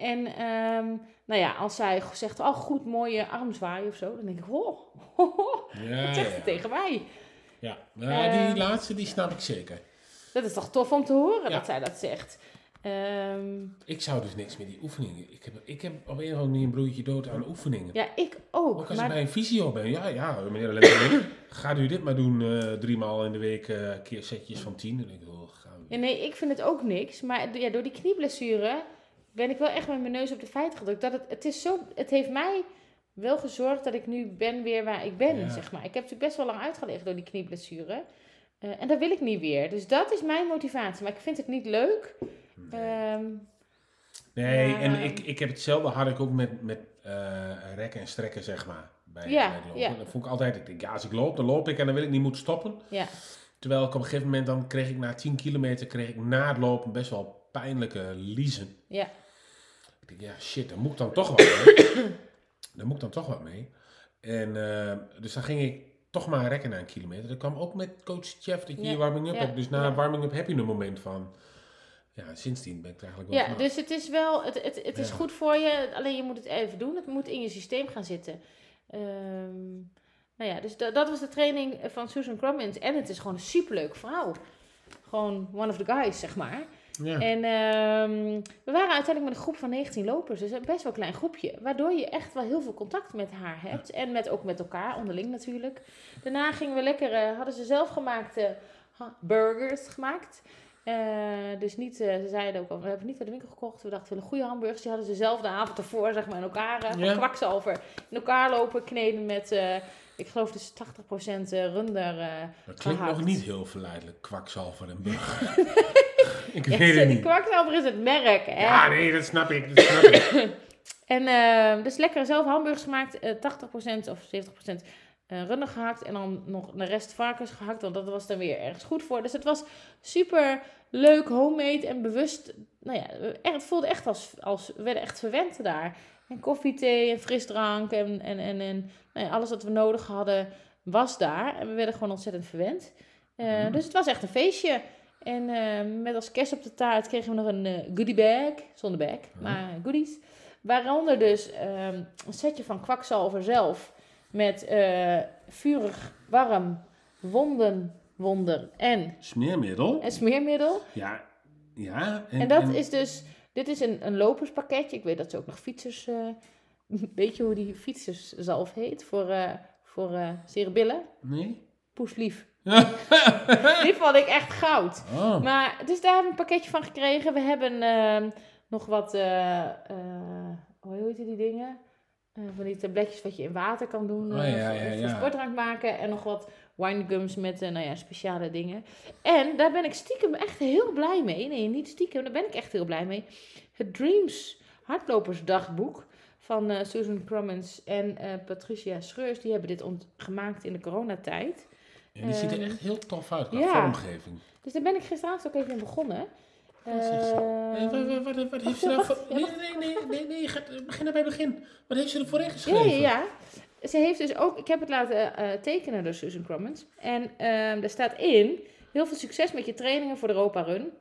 En ehm, nou ja, als zij zegt, oh goed, mooie armzwaai of zo, dan denk ik, oh, oh, oh, Ja, wat zegt ze ja. tegen mij? Ja, ja die Eh, laatste die snap ik zeker. Dat is toch tof om te horen Ja. dat zij dat zegt. Ehm, Ik zou dus niks met die oefeningen. Ik heb, ik heb op een of andere een broertje dood aan oefeningen. ja, ik ook. Ook als maar ik bij een fysio ben. Ja, ja, meneer Lenteling, gaat u dit maar doen eh drie maal in de week, eh keer setjes van tien. Dan denk ik, oh, gaan we. Ja, nee, ik vind het ook niks. Maar ja, door die knieblessure ben ik wel echt met mijn neus op de feiten gedrukt. Dat het, het, is zo, het heeft mij wel gezorgd dat ik nu ben weer waar ik ben, Ja. zeg maar. Ik heb natuurlijk best wel lang uitgelegen door die knieblessure. Eh, en dat wil ik niet weer. Dus dat is mijn motivatie. Maar ik vind het niet leuk. Ehm, Nee, Ja. en ik, ik heb hetzelfde had ik ook met, met eh, rekken en strekken, zeg maar. Bij, Ja, bij het lopen. ja. Dat vond ik altijd, ik denk, ja, als ik loop, dan loop ik en dan wil ik niet moeten stoppen. ja. Terwijl ik op een gegeven moment, dan kreeg ik na 10 kilometer, kreeg ik na het lopen best wel pijnlijke liezen. Ja. Ik denk, ja, shit, daar moet ik dan toch wat mee. daar moet ik dan toch wat mee. En eh, dus dan ging ik toch maar rekken na een kilometer. Dat kwam ook met coach Jeff dat je Ja, je warming-up ja, hebt. Dus na ja. warming-up heb je een moment van... Ja, sindsdien ben ik er eigenlijk wel Ja, vanaf. dus het is wel, het, het, het is goed voor je, alleen je moet het even doen. Het moet in je systeem gaan zitten. Ehm, nou ja, dus da- dat was de training van Susan Crummins. En het is gewoon een superleuke vrouw. Gewoon one of the guys, zeg maar. Ja. En ehm, we waren uiteindelijk met een groep van 19 lopers, dus een best wel klein groepje. Waardoor je echt wel heel veel contact met haar hebt. En met, ook met elkaar, onderling natuurlijk. Daarna gingen we lekker, eh, hadden ze zelf gemaakte ha- burgers gemaakt. Eh, dus niet, eh, ze zeiden ook al, we hebben niet bij de winkel gekocht. We dachten, we willen goede hamburgers. Die hadden ze zelf de avond ervoor, zeg maar, in elkaar, Ja. kwakzalver, in elkaar lopen, kneden met, ik geloof dus 80% runder. eh, Dat klinkt gehakt. nog niet heel verleidelijk, kwakzalver en burger. ik ja, weet het die niet. kwakzalver is het merk, hè? Ja, nee, dat snap ik. Dat snap ik. En eh, dus lekker zelf hamburgers gemaakt, eh 80% of 70% eh runnen gehakt en dan nog de rest varkens gehakt, want dat was dan weer ergens goed voor. Dus het was super leuk, homemade en bewust. Nou ja, het voelde echt als, als we werden echt verwend daar. En koffie, thee en frisdrank en, en, en, en nou ja, alles wat we nodig hadden was daar. En we werden gewoon ontzettend verwend. Eh, Mhm. Dus het was echt een feestje. En eh, met als kerst op de taart kregen we nog een eh, goodie bag. Zonder bag, maar goodies. Waaronder dus ehm, een setje van kwakzalver zelf. Met vurig, warm, wonden, wonder en, Smeermiddel. en smeermiddel. Ja. Ja. En dat is dus, dit is een, een loperspakketje. Ik weet dat ze ook nog fietsers, eh, weet je hoe die fietserszalf heet? Voor, eh voor cerebillen. Nee? Poeslief. Die vond ik echt goud. Oh. Maar, dus daar hebben we een pakketje van gekregen. We hebben ehm, nog wat, hoe heet die dingen? Van die tabletjes wat je in water kan doen. Oh, ja, voor, ja, voor ja. sportdrank maken. En nog wat winegums met eh, nou ja, speciale dingen. En daar ben ik stiekem echt heel blij mee. Nee, niet stiekem, daar ben ik echt heel blij mee. Het Dreams Hardlopersdagboek van eh, Susan Crummins en eh, Patricia Schreurs. Die hebben dit gemaakt in de coronatijd. En die ziet er Ehm, echt heel tof uit qua ja. vormgeving. Dus daar ben ik gisteravond ook even in begonnen. Ehm, Eh, wat, wat, wat, wat heeft ze ja, daar wacht, voor... ja, Nee, nee, nee, nee, nee, ga- begin bij begin. Wat heeft ze ervoor ja, ingeschreven? ja, ja. Ze heeft dus ook, ik heb het laten eh, tekenen door Susan Crummins. En ehm daar staat in, heel veel succes met je trainingen voor de Europa Run.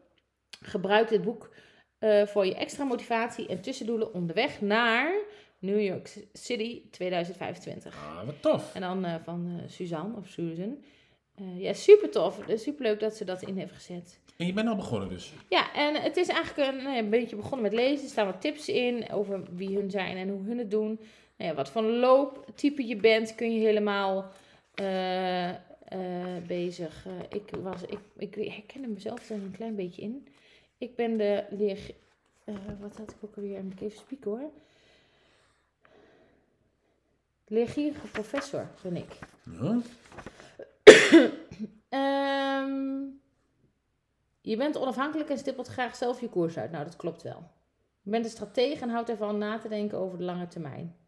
Gebruik dit boek eh, voor je extra motivatie en tussendoelen onderweg naar New York City 2025. Ah, wat tof. En dan eh, van eh, Suzanne of Susan. Eh, ja, super tof. Super leuk dat ze dat in heeft gezet. En je bent al begonnen dus. Ja, en het is eigenlijk een, een beetje begonnen met lezen. Er staan wat tips in over wie hun zijn en hoe hun het doen. Nou ja, wat voor looptype je bent, kun je helemaal eh, eh, bezig. Eh, ik, was, ik, ik herkende mezelf er een klein beetje in. Ik ben de leer... wat had ik ook alweer? Moet ik even spieken hoor. Leergierige professor ben ik. Ja. Ehm, je bent onafhankelijk en stippelt graag zelf je koers uit. Nou, dat klopt wel. Je bent een stratege en houdt ervan na te denken over de lange termijn.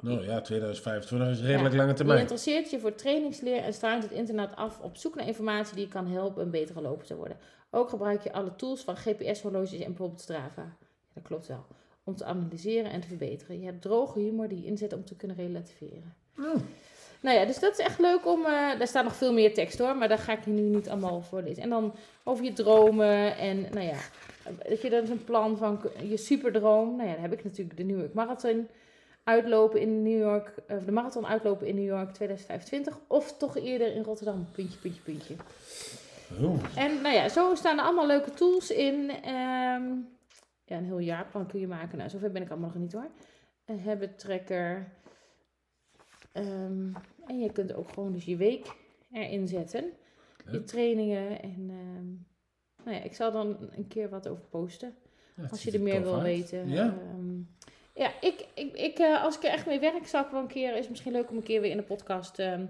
Nou ja, 2025 is redelijk Ja. lange Je termijn. interesseert je voor trainingsleer en struint het internet af op zoek naar informatie die je kan helpen een betere loper te worden. Ook gebruik je alle tools van GPS-horloges en bijvoorbeeld Strava. Ja, dat klopt wel. Om te analyseren en te verbeteren. Je hebt droge humor die je inzet om te kunnen relativeren. Oh. Nou ja, dus dat is echt leuk om. eh daar staat nog veel meer tekst hoor, maar daar ga ik je nu niet allemaal voor lezen. En dan over je dromen en nou ja, dat je dan is een plan van je superdroom. Nou ja, dan heb ik natuurlijk de New York Marathon uitlopen in New York, of de marathon uitlopen in New York 2025. Of toch eerder in Rotterdam, puntje, puntje, puntje. Oeh. En nou ja, zo staan er allemaal leuke tools in. Ehm, ja, een heel jaarplan kun je maken. Nou, zover ben ik allemaal nog niet hoor. Een habit tracker. Ehm, en je kunt ook gewoon dus je week erin zetten. Je trainingen. En ehm, nou ja, ik zal dan een keer wat over posten. Ja, Als je er meer wil uit. weten. Ja. Ja, ik, ik, ik, eh, als ik er echt mee werk, zal ik wel een keer. Is het misschien leuk om een keer weer in de podcast ehm,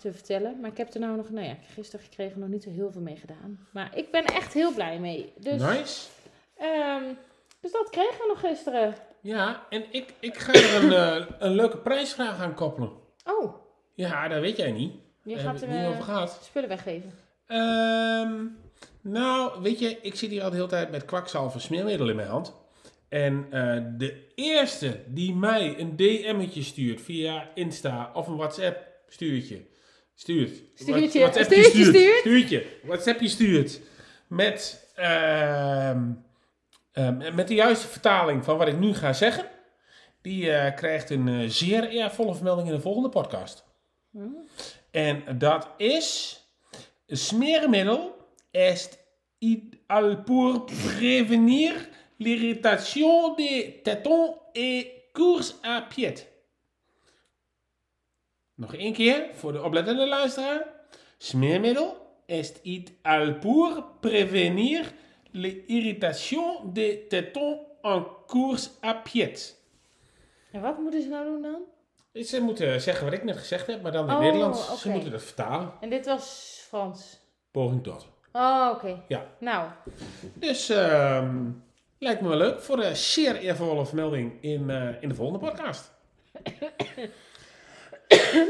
te vertellen. Maar ik heb er nou nog, nou ja, gisteren gekregen nog niet zo heel veel mee gedaan. Maar ik ben echt heel blij mee. Dus, Nice. ehm, dus dat kregen we nog gisteren. Ja, en ik, ik ga er een, eh, een leuke prijsvraag aan koppelen. Oh, Ja, dat weet jij niet. je gaat er niet eh, over gehad. spullen weggeven. Ehm, nou, weet je, ik zit hier al de hele tijd met kwakzalver smeermiddel in mijn hand. En eh, de eerste die mij een DM'tje stuurt via Insta of een WhatsApp stuurtje. Stuurt. Stuurtje, What- WhatsAppje stuurtje stuurt. stuurt. Stuurtje. WhatsAppje stuurt. Met, ehm, met de juiste vertaling van wat ik nu ga zeggen. Die eh, krijgt een eh, zeer eervolle vermelding in de volgende podcast. Hm? En dat is smeermiddel est ideal pour prévenir l'irritation des tétons et course à pied. Nog één keer voor de oplettende luisteraar. Smeermiddel est ideal pour prévenir l'irritation des tétons en course à pied. En wat moeten ze nou doen dan? Ze moeten zeggen wat ik net gezegd heb, maar dan in Oh, Nederlands. Ze moeten dat vertalen. En dit was Frans. Poging tot. Oh, oké. Ja. Nou, Dus ehm, lijkt me wel leuk voor de zeer eervolle vermelding in, eh, in de volgende podcast.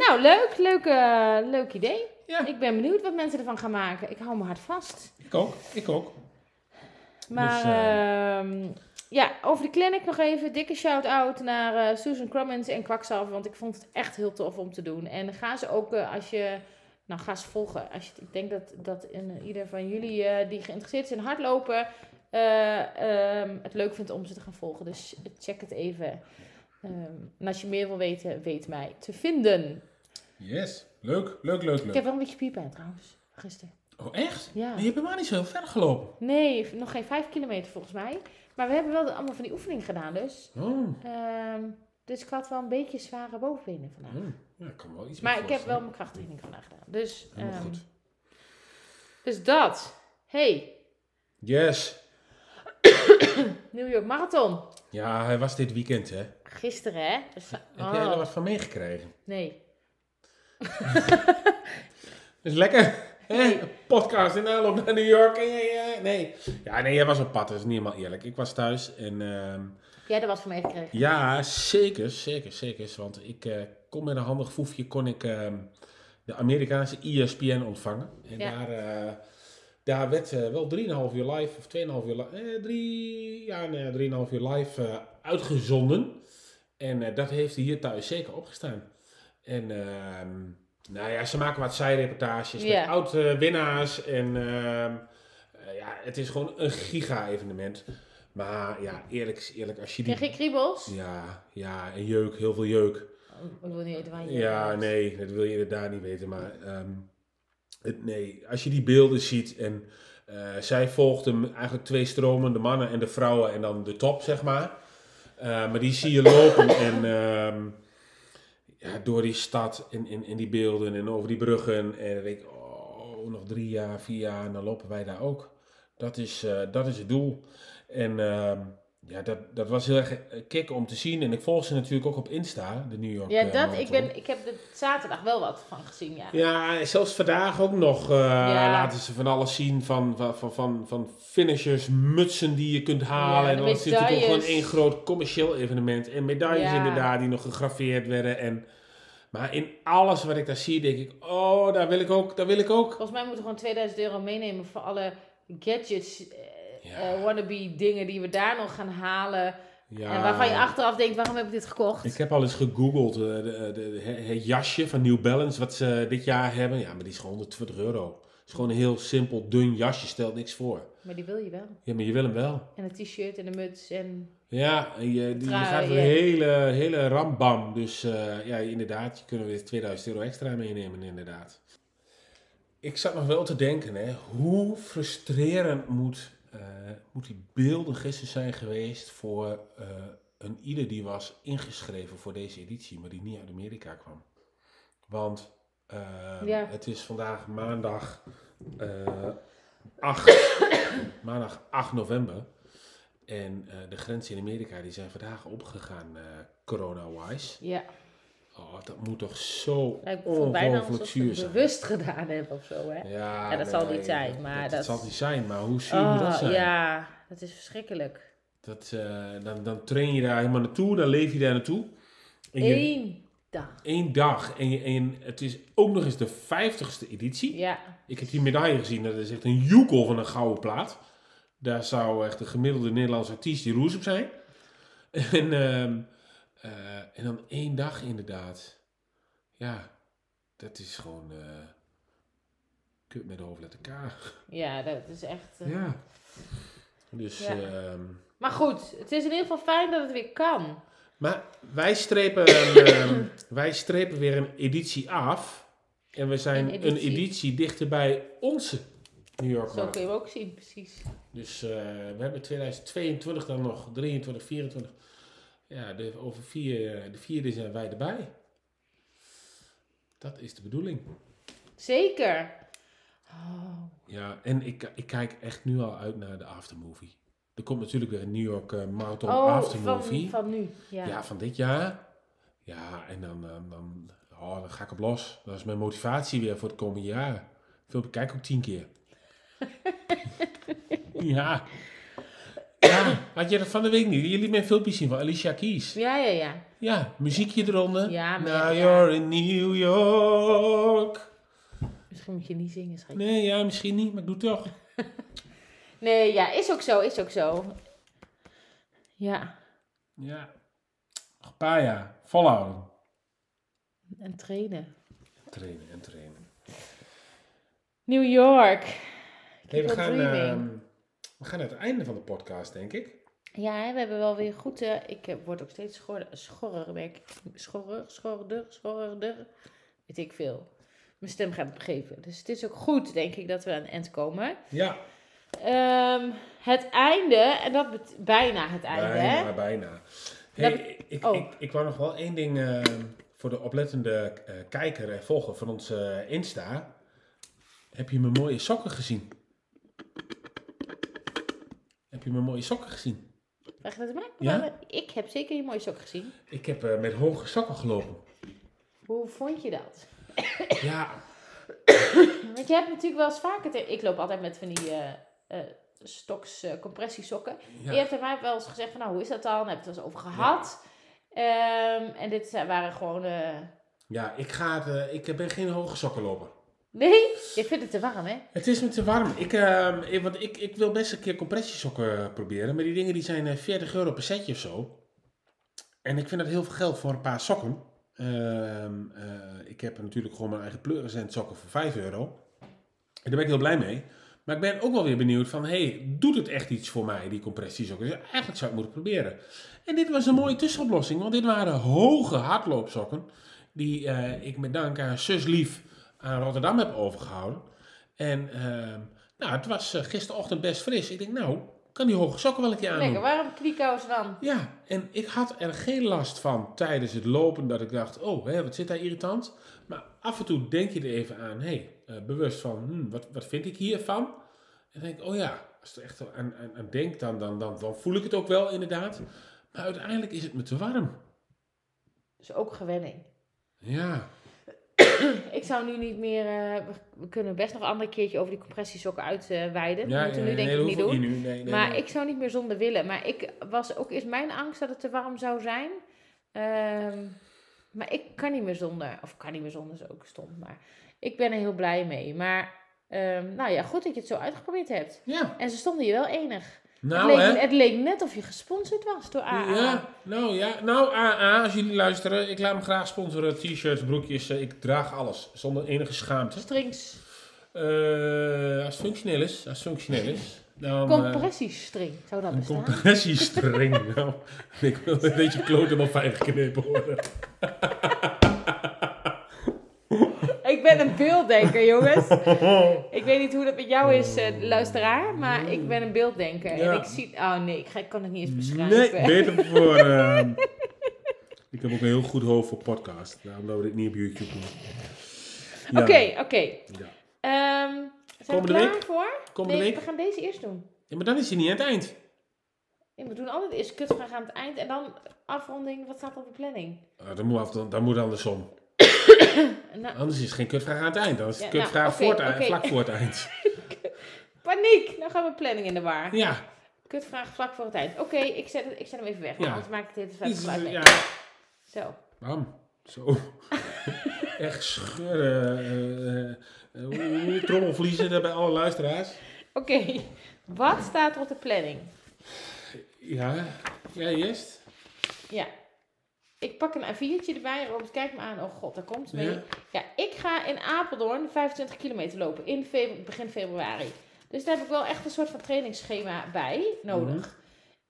nou leuk. Leuk, eh, leuk idee. Ja, Ik ben benieuwd wat mensen ervan gaan maken. Ik hou me hard vast. ik ook. Ik ook. Maar Dus, eh, ehm, ja, over de clinic nog even. Dikke shout-out naar eh, Susan Crummins en Kwakzalver. Want ik vond het echt heel tof om te doen. En ga ze ook eh, als je... Nou, ga ze volgen. Als je, ik denk dat, dat in, ieder van jullie eh, die geïnteresseerd is in hardlopen... eh, ehm, het leuk vindt om ze te gaan volgen. Dus check het even. Ehm, en als je meer wil weten, weet mij te vinden. Yes. Leuk, leuk, leuk, Ik leuk. heb wel een beetje piepijn trouwens, gisteren. Oh, echt? Ja. Maar je hebt helemaal niet zo heel ver gelopen. Nee, nog geen vijf kilometer volgens mij. Maar we hebben wel allemaal van die oefeningen gedaan dus. Oh, Ehm, dus ik had wel een beetje zware bovenbenen vandaag. oh. Ja, ik kan wel iets Maar ik heb wel mijn krachttraining vandaag gedaan. Dus, Helemaal ehm, goed. dus dat. Hey, Yes. New York Marathon. Ja, hij was dit weekend, hè. Gisteren hè? Dus, Heb jij er oh, wat van meegekregen? nee. Is lekker. Hè? Podcast in aanloop naar New York. nee. Ja, nee, jij was op pad. Dat is niet helemaal eerlijk. Ik was thuis en... ehm, Heb jij er wat van meegekregen? Ja, zeker, zeker, zeker. Want ik eh, kon met een handig foefje kon ik ehm, de Amerikaanse ESPN ontvangen. En Ja. daar, eh, daar werd eh, wel 3,5 uur live, of 2,5 uur live, eh, drie, ja, nee, 3,5 uur live eh, uitgezonden. En eh, dat heeft hier thuis zeker opgestaan. En ehm, nou ja, ze maken wat zijreportages Ja. met oud-winnaars. en ehm, eh, ja, het is gewoon een giga-evenement. Maar ja, eerlijk is eerlijk, als je die... Kreeg je kriebels? Ja, ja, en jeuk, heel veel jeuk. Oh, Ik wil niet weten waar je Ja, nee, dat wil je inderdaad niet weten. Maar ehm, nee, als je die beelden ziet en eh, zij volgt hem eigenlijk twee stromen, de mannen en de vrouwen en dan de top, zeg maar. Eh, maar die zie je lopen en ehm, ja, door die stad en in, in die beelden en over die bruggen. En dan denk ik, oh, nog drie jaar, vier jaar en dan lopen wij daar ook. Dat is, eh, dat is het doel. En ehm, ja, dat, dat was heel erg eh, kick om te zien. En ik volg ze natuurlijk ook op Insta, de New York Ja, eh, dat, ik, ben, ik heb er zaterdag wel wat van gezien, ja. Ja, zelfs vandaag ook nog eh, Ja. laten ze van alles zien. Van, van, van, van, finishers, mutsen die je kunt halen. Ja, en dan is het natuurlijk ook gewoon één groot commercieel evenement. En medailles Ja. inderdaad die nog gegraveerd werden. En, maar in alles wat ik daar zie, denk ik, oh, daar wil ik ook, daar wil ik ook. Volgens mij moeten we gewoon 2000 euro meenemen voor alle gadgets, Ja. eh, wannabe dingen die we daar nog gaan halen. Ja. En waarvan je achteraf denkt, waarom heb ik dit gekocht? Ik heb al eens gegoogeld, eh, de, de, de- het jasje van New Balance wat ze dit jaar hebben. Ja, maar die is gewoon 120 euro. is gewoon een heel simpel, dun jasje, stelt niks voor. Maar die wil je wel. Ja, maar je wil hem wel. En een t-shirt en een muts en... Ja, en je, die, je gaat een hele, hele rambam. Dus eh, ja, inderdaad, je kunnen weer 2000 euro extra meenemen, inderdaad. Ik zat nog wel te denken, hè, hoe frustrerend moet, eh, moet die beelden gisteren zijn geweest voor eh, een ieder die was ingeschreven voor deze editie, maar die niet uit Amerika kwam. Want eh, Ja. het is vandaag maandag eh 8, maandag 8 november. En eh, de grenzen in Amerika die zijn vandaag opgegaan, eh corona-wise. Ja, Oh, dat moet toch zo ongelooflijk zuur zijn. bewust gedaan hebben of zo, hè? Ja, Ja, dat zal niet zijn, maar dat, dat- zal niet zijn, maar hoe zuur moet dat Oh, zijn? ja, dat is verschrikkelijk. Dat, eh, dan, dan train je daar helemaal naartoe, dan leef je daar naartoe. Je, Eén dag. één dag. En, je, en het is ook nog eens de 50ste editie. Ja, Ik heb die medaille gezien, dat is echt een joekel van een gouden plaat. Daar zou echt de gemiddelde Nederlandse artiest die roes op zijn. En, ehm, eh, en dan één dag inderdaad. Ja, dat is gewoon eh kut met de hoofdletter K. ja, dat is echt... eh, Ja. Dus, Ja. ehm, Maar goed, het is in ieder geval fijn dat het weer kan. maar wij strepen, ehm, wij strepen weer een editie af. En we zijn Een een editie. editie, dichter bij onze New York Zo kun je hem ook zien, precies. Dus we hebben 2022 dan nog, 23, 24. Ja, de, over vier, de vierde zijn wij erbij. Dat is de bedoeling. Zeker. Oh, Ja, en ik, ik kijk echt nu al uit naar de aftermovie. Er komt natuurlijk weer een New York eh, Marathon oh aftermovie. van, van nu. Ja. Ja. van dit jaar. Ja, en dan, dan, dan, oh, dan ga ik op los. Dat is mijn motivatie weer voor het komende jaar. Filmpje kijk ik ook tien keer. ja. Ja, had je dat van de week niet? Liet mij een filmpje zien van Alicia Keys. ja, ja, ja. Ja, muziekje eronder. Ja, maar Now ja. you're in New York. Misschien moet je niet zingen, schatje. Nee, ja, misschien niet, maar ik doe het toch. Nee, ja, is ook zo, is ook zo. Ja, Ja. Nog een paar jaar. Volhouden. en trainen. Trainen en trainen. New York. Hey, we, gaan, we gaan naar het einde van de podcast, denk ik. Ja, hè, we hebben wel weer goed... eh, ik eh, word ook steeds schorrer, schorrer, merk ik. Schorrer, schorrerder. Weet ik veel. Mijn stem gaat het begeven. Dus het is ook goed, denk ik, dat we aan het eind komen. Ja, Ehm, het einde, en dat bet- bijna het einde, hè? bijna, bijna. Hey, Dat- ik, oh. ik, ik wou nog wel één ding ehm, voor de oplettende eh, kijker en volger van ons eh, Insta. Heb je mijn mooie sokken gezien? Je mijn mooie sokken gezien? Vraag je dat aan mij? Ja? Maar Ik heb zeker je mooie sok gezien. Ik heb eh, met hoge sokken gelopen. Hoe vond je dat? Ja, Want je hebt natuurlijk wel eens vaker... te- Ik loop altijd met van die eh eh, stoks eh, compressiesokken. ja. Je hebt er mij wel eens gezegd van, nou, hoe is dat dan? Heb je het wel eens over gehad? Ehm, en dit waren gewoon... ja ik, ga het, ik ben geen hoge sokken lopen. Nee, je vindt het te warm, hè? Het is me te warm. Ik, ehm, ik- want ik, ik wil best een keer compressiesokken eh, proberen. Maar die dingen die zijn eh, 40 euro per setje of zo. En ik vind dat heel veel geld voor een paar sokken. Ehm, eh, ik heb natuurlijk gewoon mijn eigen pleuriscent sokken voor 5 euro. En daar ben ik heel blij mee. Maar ik ben ook wel weer benieuwd van, hey, doet het echt iets voor mij, die compressiesokken? Eigenlijk zou ik moeten proberen. En dit was een mooie tussenoplossing, want dit waren hoge hardloopsokken. Die eh, ik met dank aan zus Lief aan Rotterdam heb overgehouden. En ehm, nou, het was eh, gisterochtend best fris. Ik denk, nou, kan die hoge sokken wel een keer aandoen. Lekker warm, kniekousen dan. Ja, en ik had er geen last van tijdens het lopen dat ik dacht, oh, hè, wat zit daar irritant. Maar af en toe denk je er even aan, hé, hey, bewust van, hm, wat, wat vind ik hiervan? En denk ik, oh ja, als ik er echt aan, aan, aan denk, dan, dan, dan, dan voel ik het ook wel inderdaad. Maar uiteindelijk is het me te warm. Dus ook gewenning. Ja, Ik zou nu niet meer... eh, we, kunnen best nog een ander keertje over die compressiesokken uitweiden. ja dat moeten we nu denk ik niet doen. nu. Nee, nee, maar ik zou niet meer zonder willen. Maar ik was ook eerst mijn angst dat het te warm zou zijn. Ehm, maar ik kan niet meer zonder. Of kan niet meer zonder, is ook stom. Maar ik ben er heel blij mee. Maar ehm, nou ja, goed dat je het zo uitgeprobeerd hebt. Ja, En ze stonden je wel enig. Nou het, hè. leek, het leek net of je gesponsord was door AA. Ja, nou ja. Nou, AA, als jullie luisteren, ik laat me graag sponsoren. T-shirts, broekjes, eh, ik draag alles. Zonder enige schaamte. Strings. Eh, als het functioneel is, als functioneel is, dan... eh, Compressiestring, zou dat een bestaan? compressiestring. nou, ik wil een beetje kloten op fijn geknippen worden. Ik ben een beelddenker, jongens. Ik weet niet hoe dat met jou is, eh, luisteraar, maar ik ben een beelddenker. Ja. En ik zie... Oh nee, ik, ga, ik kan het niet eens beschrijven. Nee, beter voor... eh, ik heb ook een heel goed hoofd voor podcast. Daarom dat we dit niet op YouTube doen. Ja. Oké, oké. Ja. Ehm, zijn Komende we klaar week? voor? Komende nee, week? we gaan deze eerst doen. Ja, maar dan is hij niet aan het eind. Ja, we doen altijd eerst kutvraag aan het eind en dan afronding. Wat staat op de planning? Uh, dan, moet af, dan, dan moet andersom. Nou, Anders is het geen kutvraag aan het eind. Dan is het Ja, kutvraag nou, voor het vlak voor het eind. paniek! Nou gaan we planning in de war. Ja. Kutvraag vlak voor het eind. Oké, ik, zet het- ik zet hem even weg. Ja. Anders maak ik het geluid mee. ja. Zo. Bam. Zo. Echt scheuren. trommelvliezen daar bij alle luisteraars. Oké, wat staat er op de planning? Ja. Ja, eerst. Ja. Ik pak een A4'tje erbij. Robert, kijk me aan. Oh god, daar komt het mee. Ja. Ja, ik ga in Apeldoorn 25 kilometer lopen in febru- begin februari. Dus daar heb ik wel echt een soort van trainingsschema bij nodig. Mhm.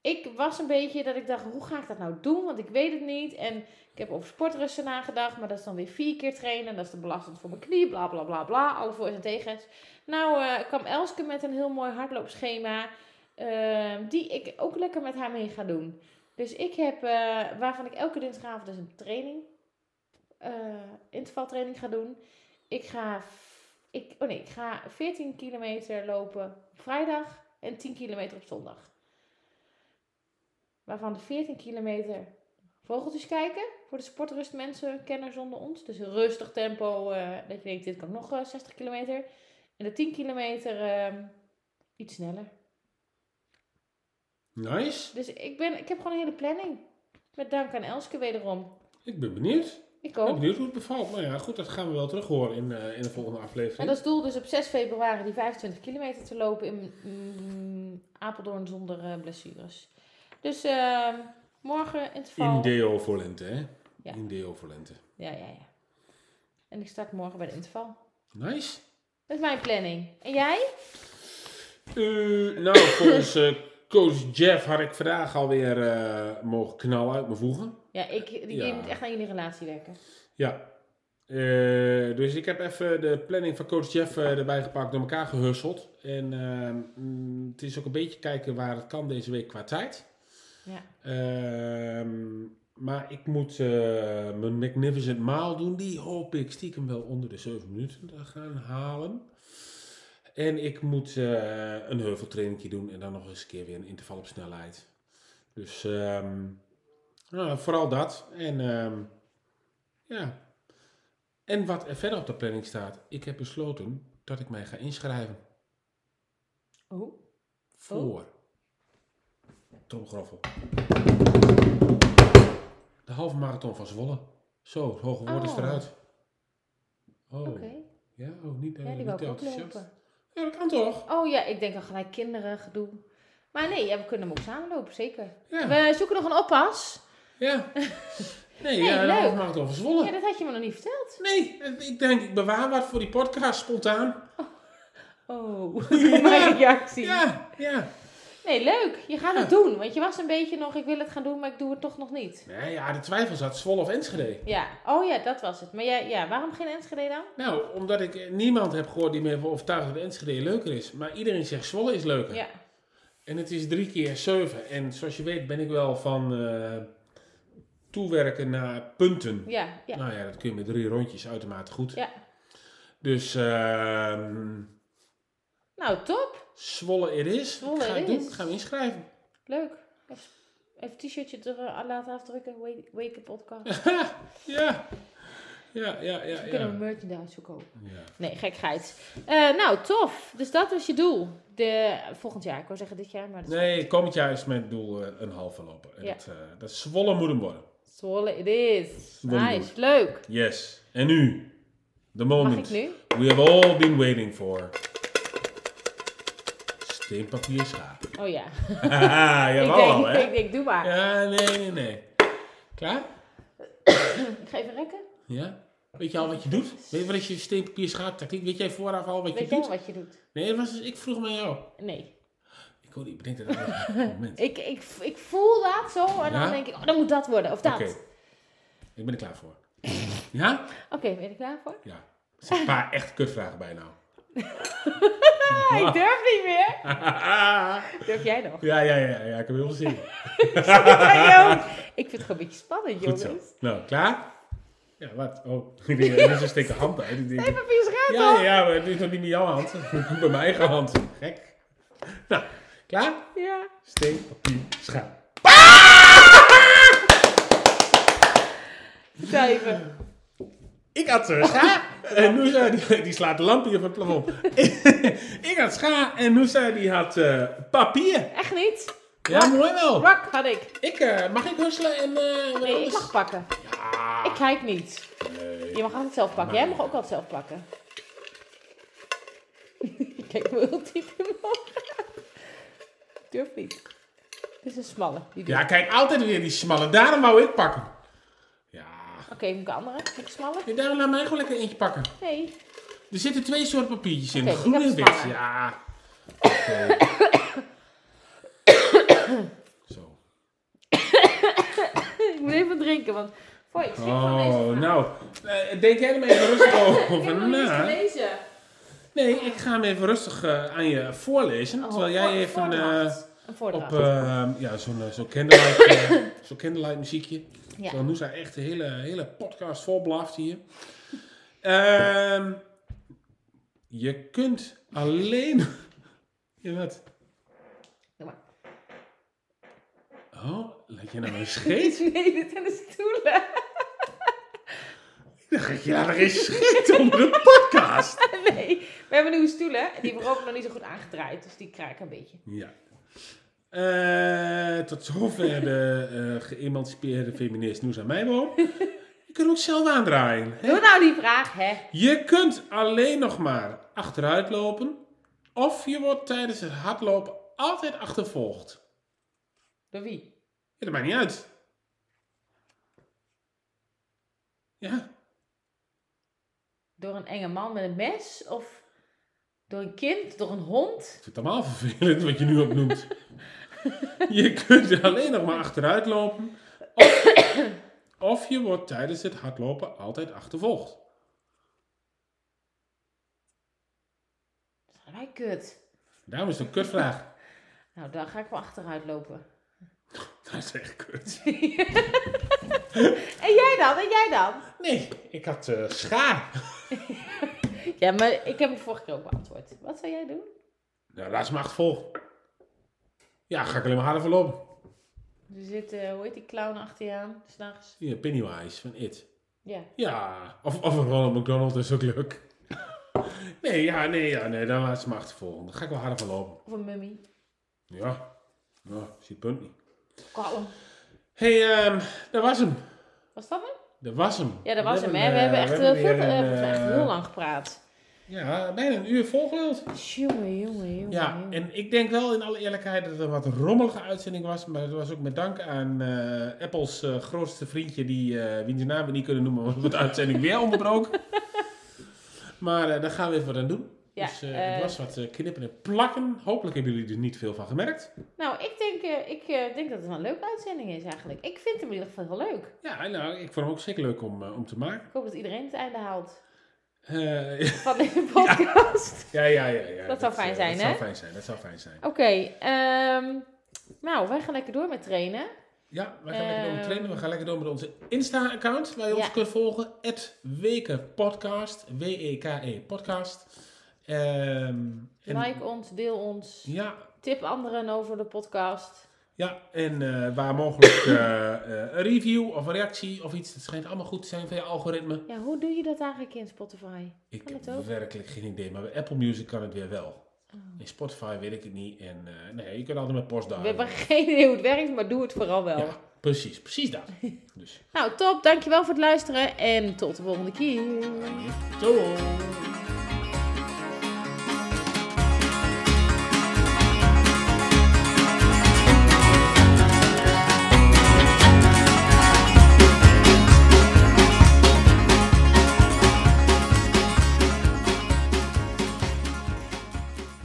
Ik was een beetje dat ik dacht, hoe ga ik dat nou doen? Want ik weet het niet. En ik heb over sportrusten nagedacht, maar dat is dan weer vier keer trainen. Dat is te belastend voor mijn knie, bla bla bla bla. Alle voor's en tegens. Nou eh, kwam Elske met een heel mooi hardloopschema. ehm, die ik ook lekker met haar mee ga doen. Dus ik heb, eh, waarvan ik elke dinsdagavond dus een training, eh intervaltraining ga doen. Ik ga, ik, oh nee, ik ga 14 kilometer lopen op vrijdag en 10 kilometer op zondag. Waarvan de 14 kilometer vogeltjes kijken voor de sportrustmensen, kenners onder ons. Dus rustig tempo, eh, dat je denkt, dit kan nog eh, 60 kilometer. En de 10 kilometer ehm, iets sneller. Nice. Dus ik, ben, ik heb gewoon een hele planning. Met dank aan Elske wederom. Ik ben benieuwd. Ik Ik ben ook. benieuwd hoe het bevalt. Nou ja, goed, dat gaan we wel terug horen in, eh, in de volgende En aflevering. dat is het doel dus op 6 februari die 25 kilometer te lopen in mm, Apeldoorn zonder eh, blessures. Dus ehm, morgen interval. In Deo voor lente, hè? Ja. In Deo voor lente. Ja, ja, ja. En ik start morgen bij de interval. Nice. Dat is mijn planning. En jij? Eh, nou, volgens coach Jeff had ik vandaag alweer eh mogen knallen uit mijn voegen. Ja, ik, die, Ja. moet echt aan jullie relatie werken. Ja. Eh, dus ik heb even de planning van coach Jeff eh, erbij gepakt, door elkaar gehusseld. En ehm, mm, het is ook een beetje kijken waar het kan deze week qua tijd. Ja. Ehm, maar ik moet mijn Magnificent Mile doen. Die hoop ik stiekem wel onder de 7 minuten te gaan halen. En ik moet eh, een heuveltrainingje doen. En dan nog eens een keer weer een interval op snelheid. Dus ehm, nou, vooral dat. En ehm, ja. En wat er verder op de planning staat. Ik heb besloten dat ik mij ga inschrijven. Oh. Voor. Tromgroffel. De halve marathon van Zwolle. Zo, het hoge woord is Oh. eruit. Oh. Oké. Ja, oh, niet, eh, Ja, die niet ik ook enthousiast. Ja, dat kan toch? Oh ja, ik denk al gelijk kinderen gedoe. Maar nee, ja, we kunnen hem ook samen lopen, zeker. Ja. We zoeken nog een oppas. Ja. Nee, Nee, ja, leuk. halve marathon van Zwolle. Ja, dat had je me nog niet verteld. Nee, ik denk, ik bewaar wat voor die podcast spontaan. Oh, Ja. mijn reactie. Ja, ja. Nee, leuk. Je gaat het doen. Want je was een beetje nog, ik wil het gaan doen, maar ik doe het toch nog niet. Nee, ja, de twijfel zat Zwolle of Enschede. Ja, oh ja, dat was het. Maar ja, ja waarom geen Enschede dan? Nou, omdat ik niemand heb gehoord die me heeft overtuigd dat Enschede leuker is. Maar iedereen zegt Zwolle is leuker. Ja, En het is drie keer zeven. En zoals je weet ben ik wel van eh, toewerken naar punten. ja, ja. Nou ja, dat kun je met drie rondjes uitermate goed. Ja. Dus ehm Nou, top. Zwolle it is. Zwolle Ga ik doen. is. Gaan we inschrijven. Leuk. Even een t-shirtje er eh, laten afdrukken. Wake, wake podcast. ja. Ja, ja, ja, We kunnen ja. merchandise verkopen. ja. Nee, gekheid. Eh nou, tof. Dus dat was je doel. De, volgend jaar. Ik wou zeggen dit jaar, maar dat is Nee, komend jaar is mijn doel eh, een halve lopen. En Ja. dat, dat Zwolle moet hem worden. Zwolle it is. Zwolle Nice. Leuk. Yes. En nu, the Mag moment ik nu? we have all been waiting for. Steenpapier schaap. Oh ja. Ik, Jawel denk, al, hè? ik denk, doe maar. Ja, nee, nee, nee. Klaar? Ik ga even rekken. Ja? Weet je al wat je doet? Weet je wat is je steen, papier, tactiek? Weet jij vooraf al wat je Weet jij doet? wat je doet? Nee, was, dus- ik vroeg me aan jou. Nee. Ik hoorde, ik bedenk dat op een moment. Ik, ik, ik voel dat zo en dan denk ik, oh, dan moet dat worden. Of dat. Oké. Oké, Ik ben er klaar voor. Ja? ben je er klaar voor? Ja. Er zijn een paar echt kutvragen bij nou. Ik durf niet meer. Durf jij nog? ja, ja, ja, ja, ik heb heel veel zin. ik vind het gewoon een beetje spannend, Goed jongens. zo. Nou, klaar? Ja, wat? Oh, ik denk, nu steekt de hand uit. Even op je scherm, ja, ja, maar het is nog niet met jouw hand. Het moet bij mijn eigen hand. Gek. Nou, klaar? Ja. Steen, papier, schaap. Vertel even. Ik had uh, scha en Noosa die, die slaat de lamp hier op het plafond. ik had scha en Noosa die had eh, papier. Echt niet? Ja, mooi wel. Rock had ik. Ik, eh, mag ik husselen en eh Nee, ik mag pakken. Ja. Ik kijk niet. Nee. Je mag altijd zelf pakken. Jij mag ook altijd zelf pakken. Kijk me heel diep in ogen. Durf niet. Dit is een smalle. Die Ja, ik. kijk, altijd weer die smalle. Daarom wou ik pakken. Oké, moet ik andere? Ik smalle? Nee, daarom laat mij gewoon lekker eentje pakken. Nee. Er zitten twee soorten papiertjes in. Ik Groen en een wit. Ja. Zo. Ik moet even drinken, want... Voor ik schrik van deze Oh, nou. eh, denk jij er maar even rustig Ik over na. gelezen. Nee, ik ga hem even rustig eh, aan je voorlezen. Oh, terwijl jij even voordracht. Een voordracht. op eh, ja, zo'n eh, zo'n candlelight, eh, zo'n candlelight muziekje. ja. Zo, Noosa echt de hele, hele podcast vol blaft hier. Ehm, je kunt alleen... Ja, wat? Doe maar. Oh, laat je nou een scheet? Nee, dit zijn de stoelen. Dan ga je daar geen scheet onder de podcast. Nee, we hebben nieuwe stoelen. En die hebben we ook nog niet zo goed aangedraaid. Dus die kraken een beetje. Ja. Eh, tot zover de eh, geëmancipeerde feminist Noosa Meijboom. Je kunt ook zelf aandraaien. Hè? Doe nou die vraag, hè. Je kunt alleen nog maar achteruit lopen. Of je wordt tijdens het hardlopen altijd achtervolgd. Door wie? Ja, dat maakt niet uit. Ja, Door een enge man met een mes? Of door een kind? Door een hond? ik vind het allemaal vervelend wat je nu opnoemt. je kunt alleen nog maar achteruit lopen. Of, of je wordt tijdens het hardlopen altijd achtervolgd. Dat is kut. Daarom is het een kutvraag. Nou, dan ga ik wel achteruit lopen. Dat is echt kut. En jij dan? En jij dan? Nee, ik had eh schaar. Ja, maar ik heb hem vorige keer ook beantwoord. Wat zou jij doen? Nou, laat ze me achtervolgen. Ja, ga ik alleen maar harder voor lopen. Er zit, eh, hoe heet die clown achter je aan, s'nachts? Hier, Pennywise van It. Ja. Ja, of, of een Ronald McDonald is ook leuk. Nee, ja, nee, ja, nee, dan laat ze me achtervolgen. Dan ga ik wel harder voor lopen. Of een mummy. Ja, nou, zie het punt niet. Hey, ehm, dat was hem. Was dat hem? Dat was hem. Ja, dat was hem, hebben, hè. We hebben echt, veel, eh, heel lang gepraat. Ja, bijna een uur volgeluld. Jongen, jongen, jongen. Ja, en ik denk wel in alle eerlijkheid dat het een wat rommelige uitzending was. Maar het was ook met dank aan eh, Apples eh, grootste vriendje, die, eh wiens naam we niet kunnen noemen, want de uitzending weer onderbroken. maar eh, daar gaan we even wat aan doen. Ja, dus eh, het was wat knippen en plakken. Hopelijk hebben jullie er niet veel van gemerkt. Nou, ik denk, eh, ik eh, denk dat het een leuke uitzending is eigenlijk. Ik vind hem in ieder geval heel leuk. Ja, nou, ik vond hem ook zeker leuk om, eh, om te maken. Ik hoop dat iedereen het einde haalt van deze podcast. ja, ja, ja, ja. Dat zou fijn zijn, dat hè? zou fijn zijn, dat zou fijn zijn. Oké, ehm, nou, wij gaan lekker door met trainen. Ja, we gaan lekker door met Ehm. trainen. We gaan lekker door met onze Insta-account, waar je ons kunt volgen. Het Wekenpodcast. W-E-K-E podcast. Ehm, en- Like ons, deel ons, Ja, tip anderen over de podcast. ja, en eh, waar mogelijk eh, eh, een review of een reactie of iets. Dat schijnt allemaal goed te zijn via algoritme. Ja, hoe doe je dat eigenlijk in Spotify? Ik Kan heb het ook? werkelijk geen idee, maar bij Apple Music kan het weer wel. Oh. In Spotify weet ik het niet. En nee, je kunt altijd met post daar. We hebben geen idee hoe het werkt, maar doe het vooral wel. Ja, precies. Precies dat. Dus, Nou, top. Dankjewel voor het luisteren en tot de volgende keer. doei!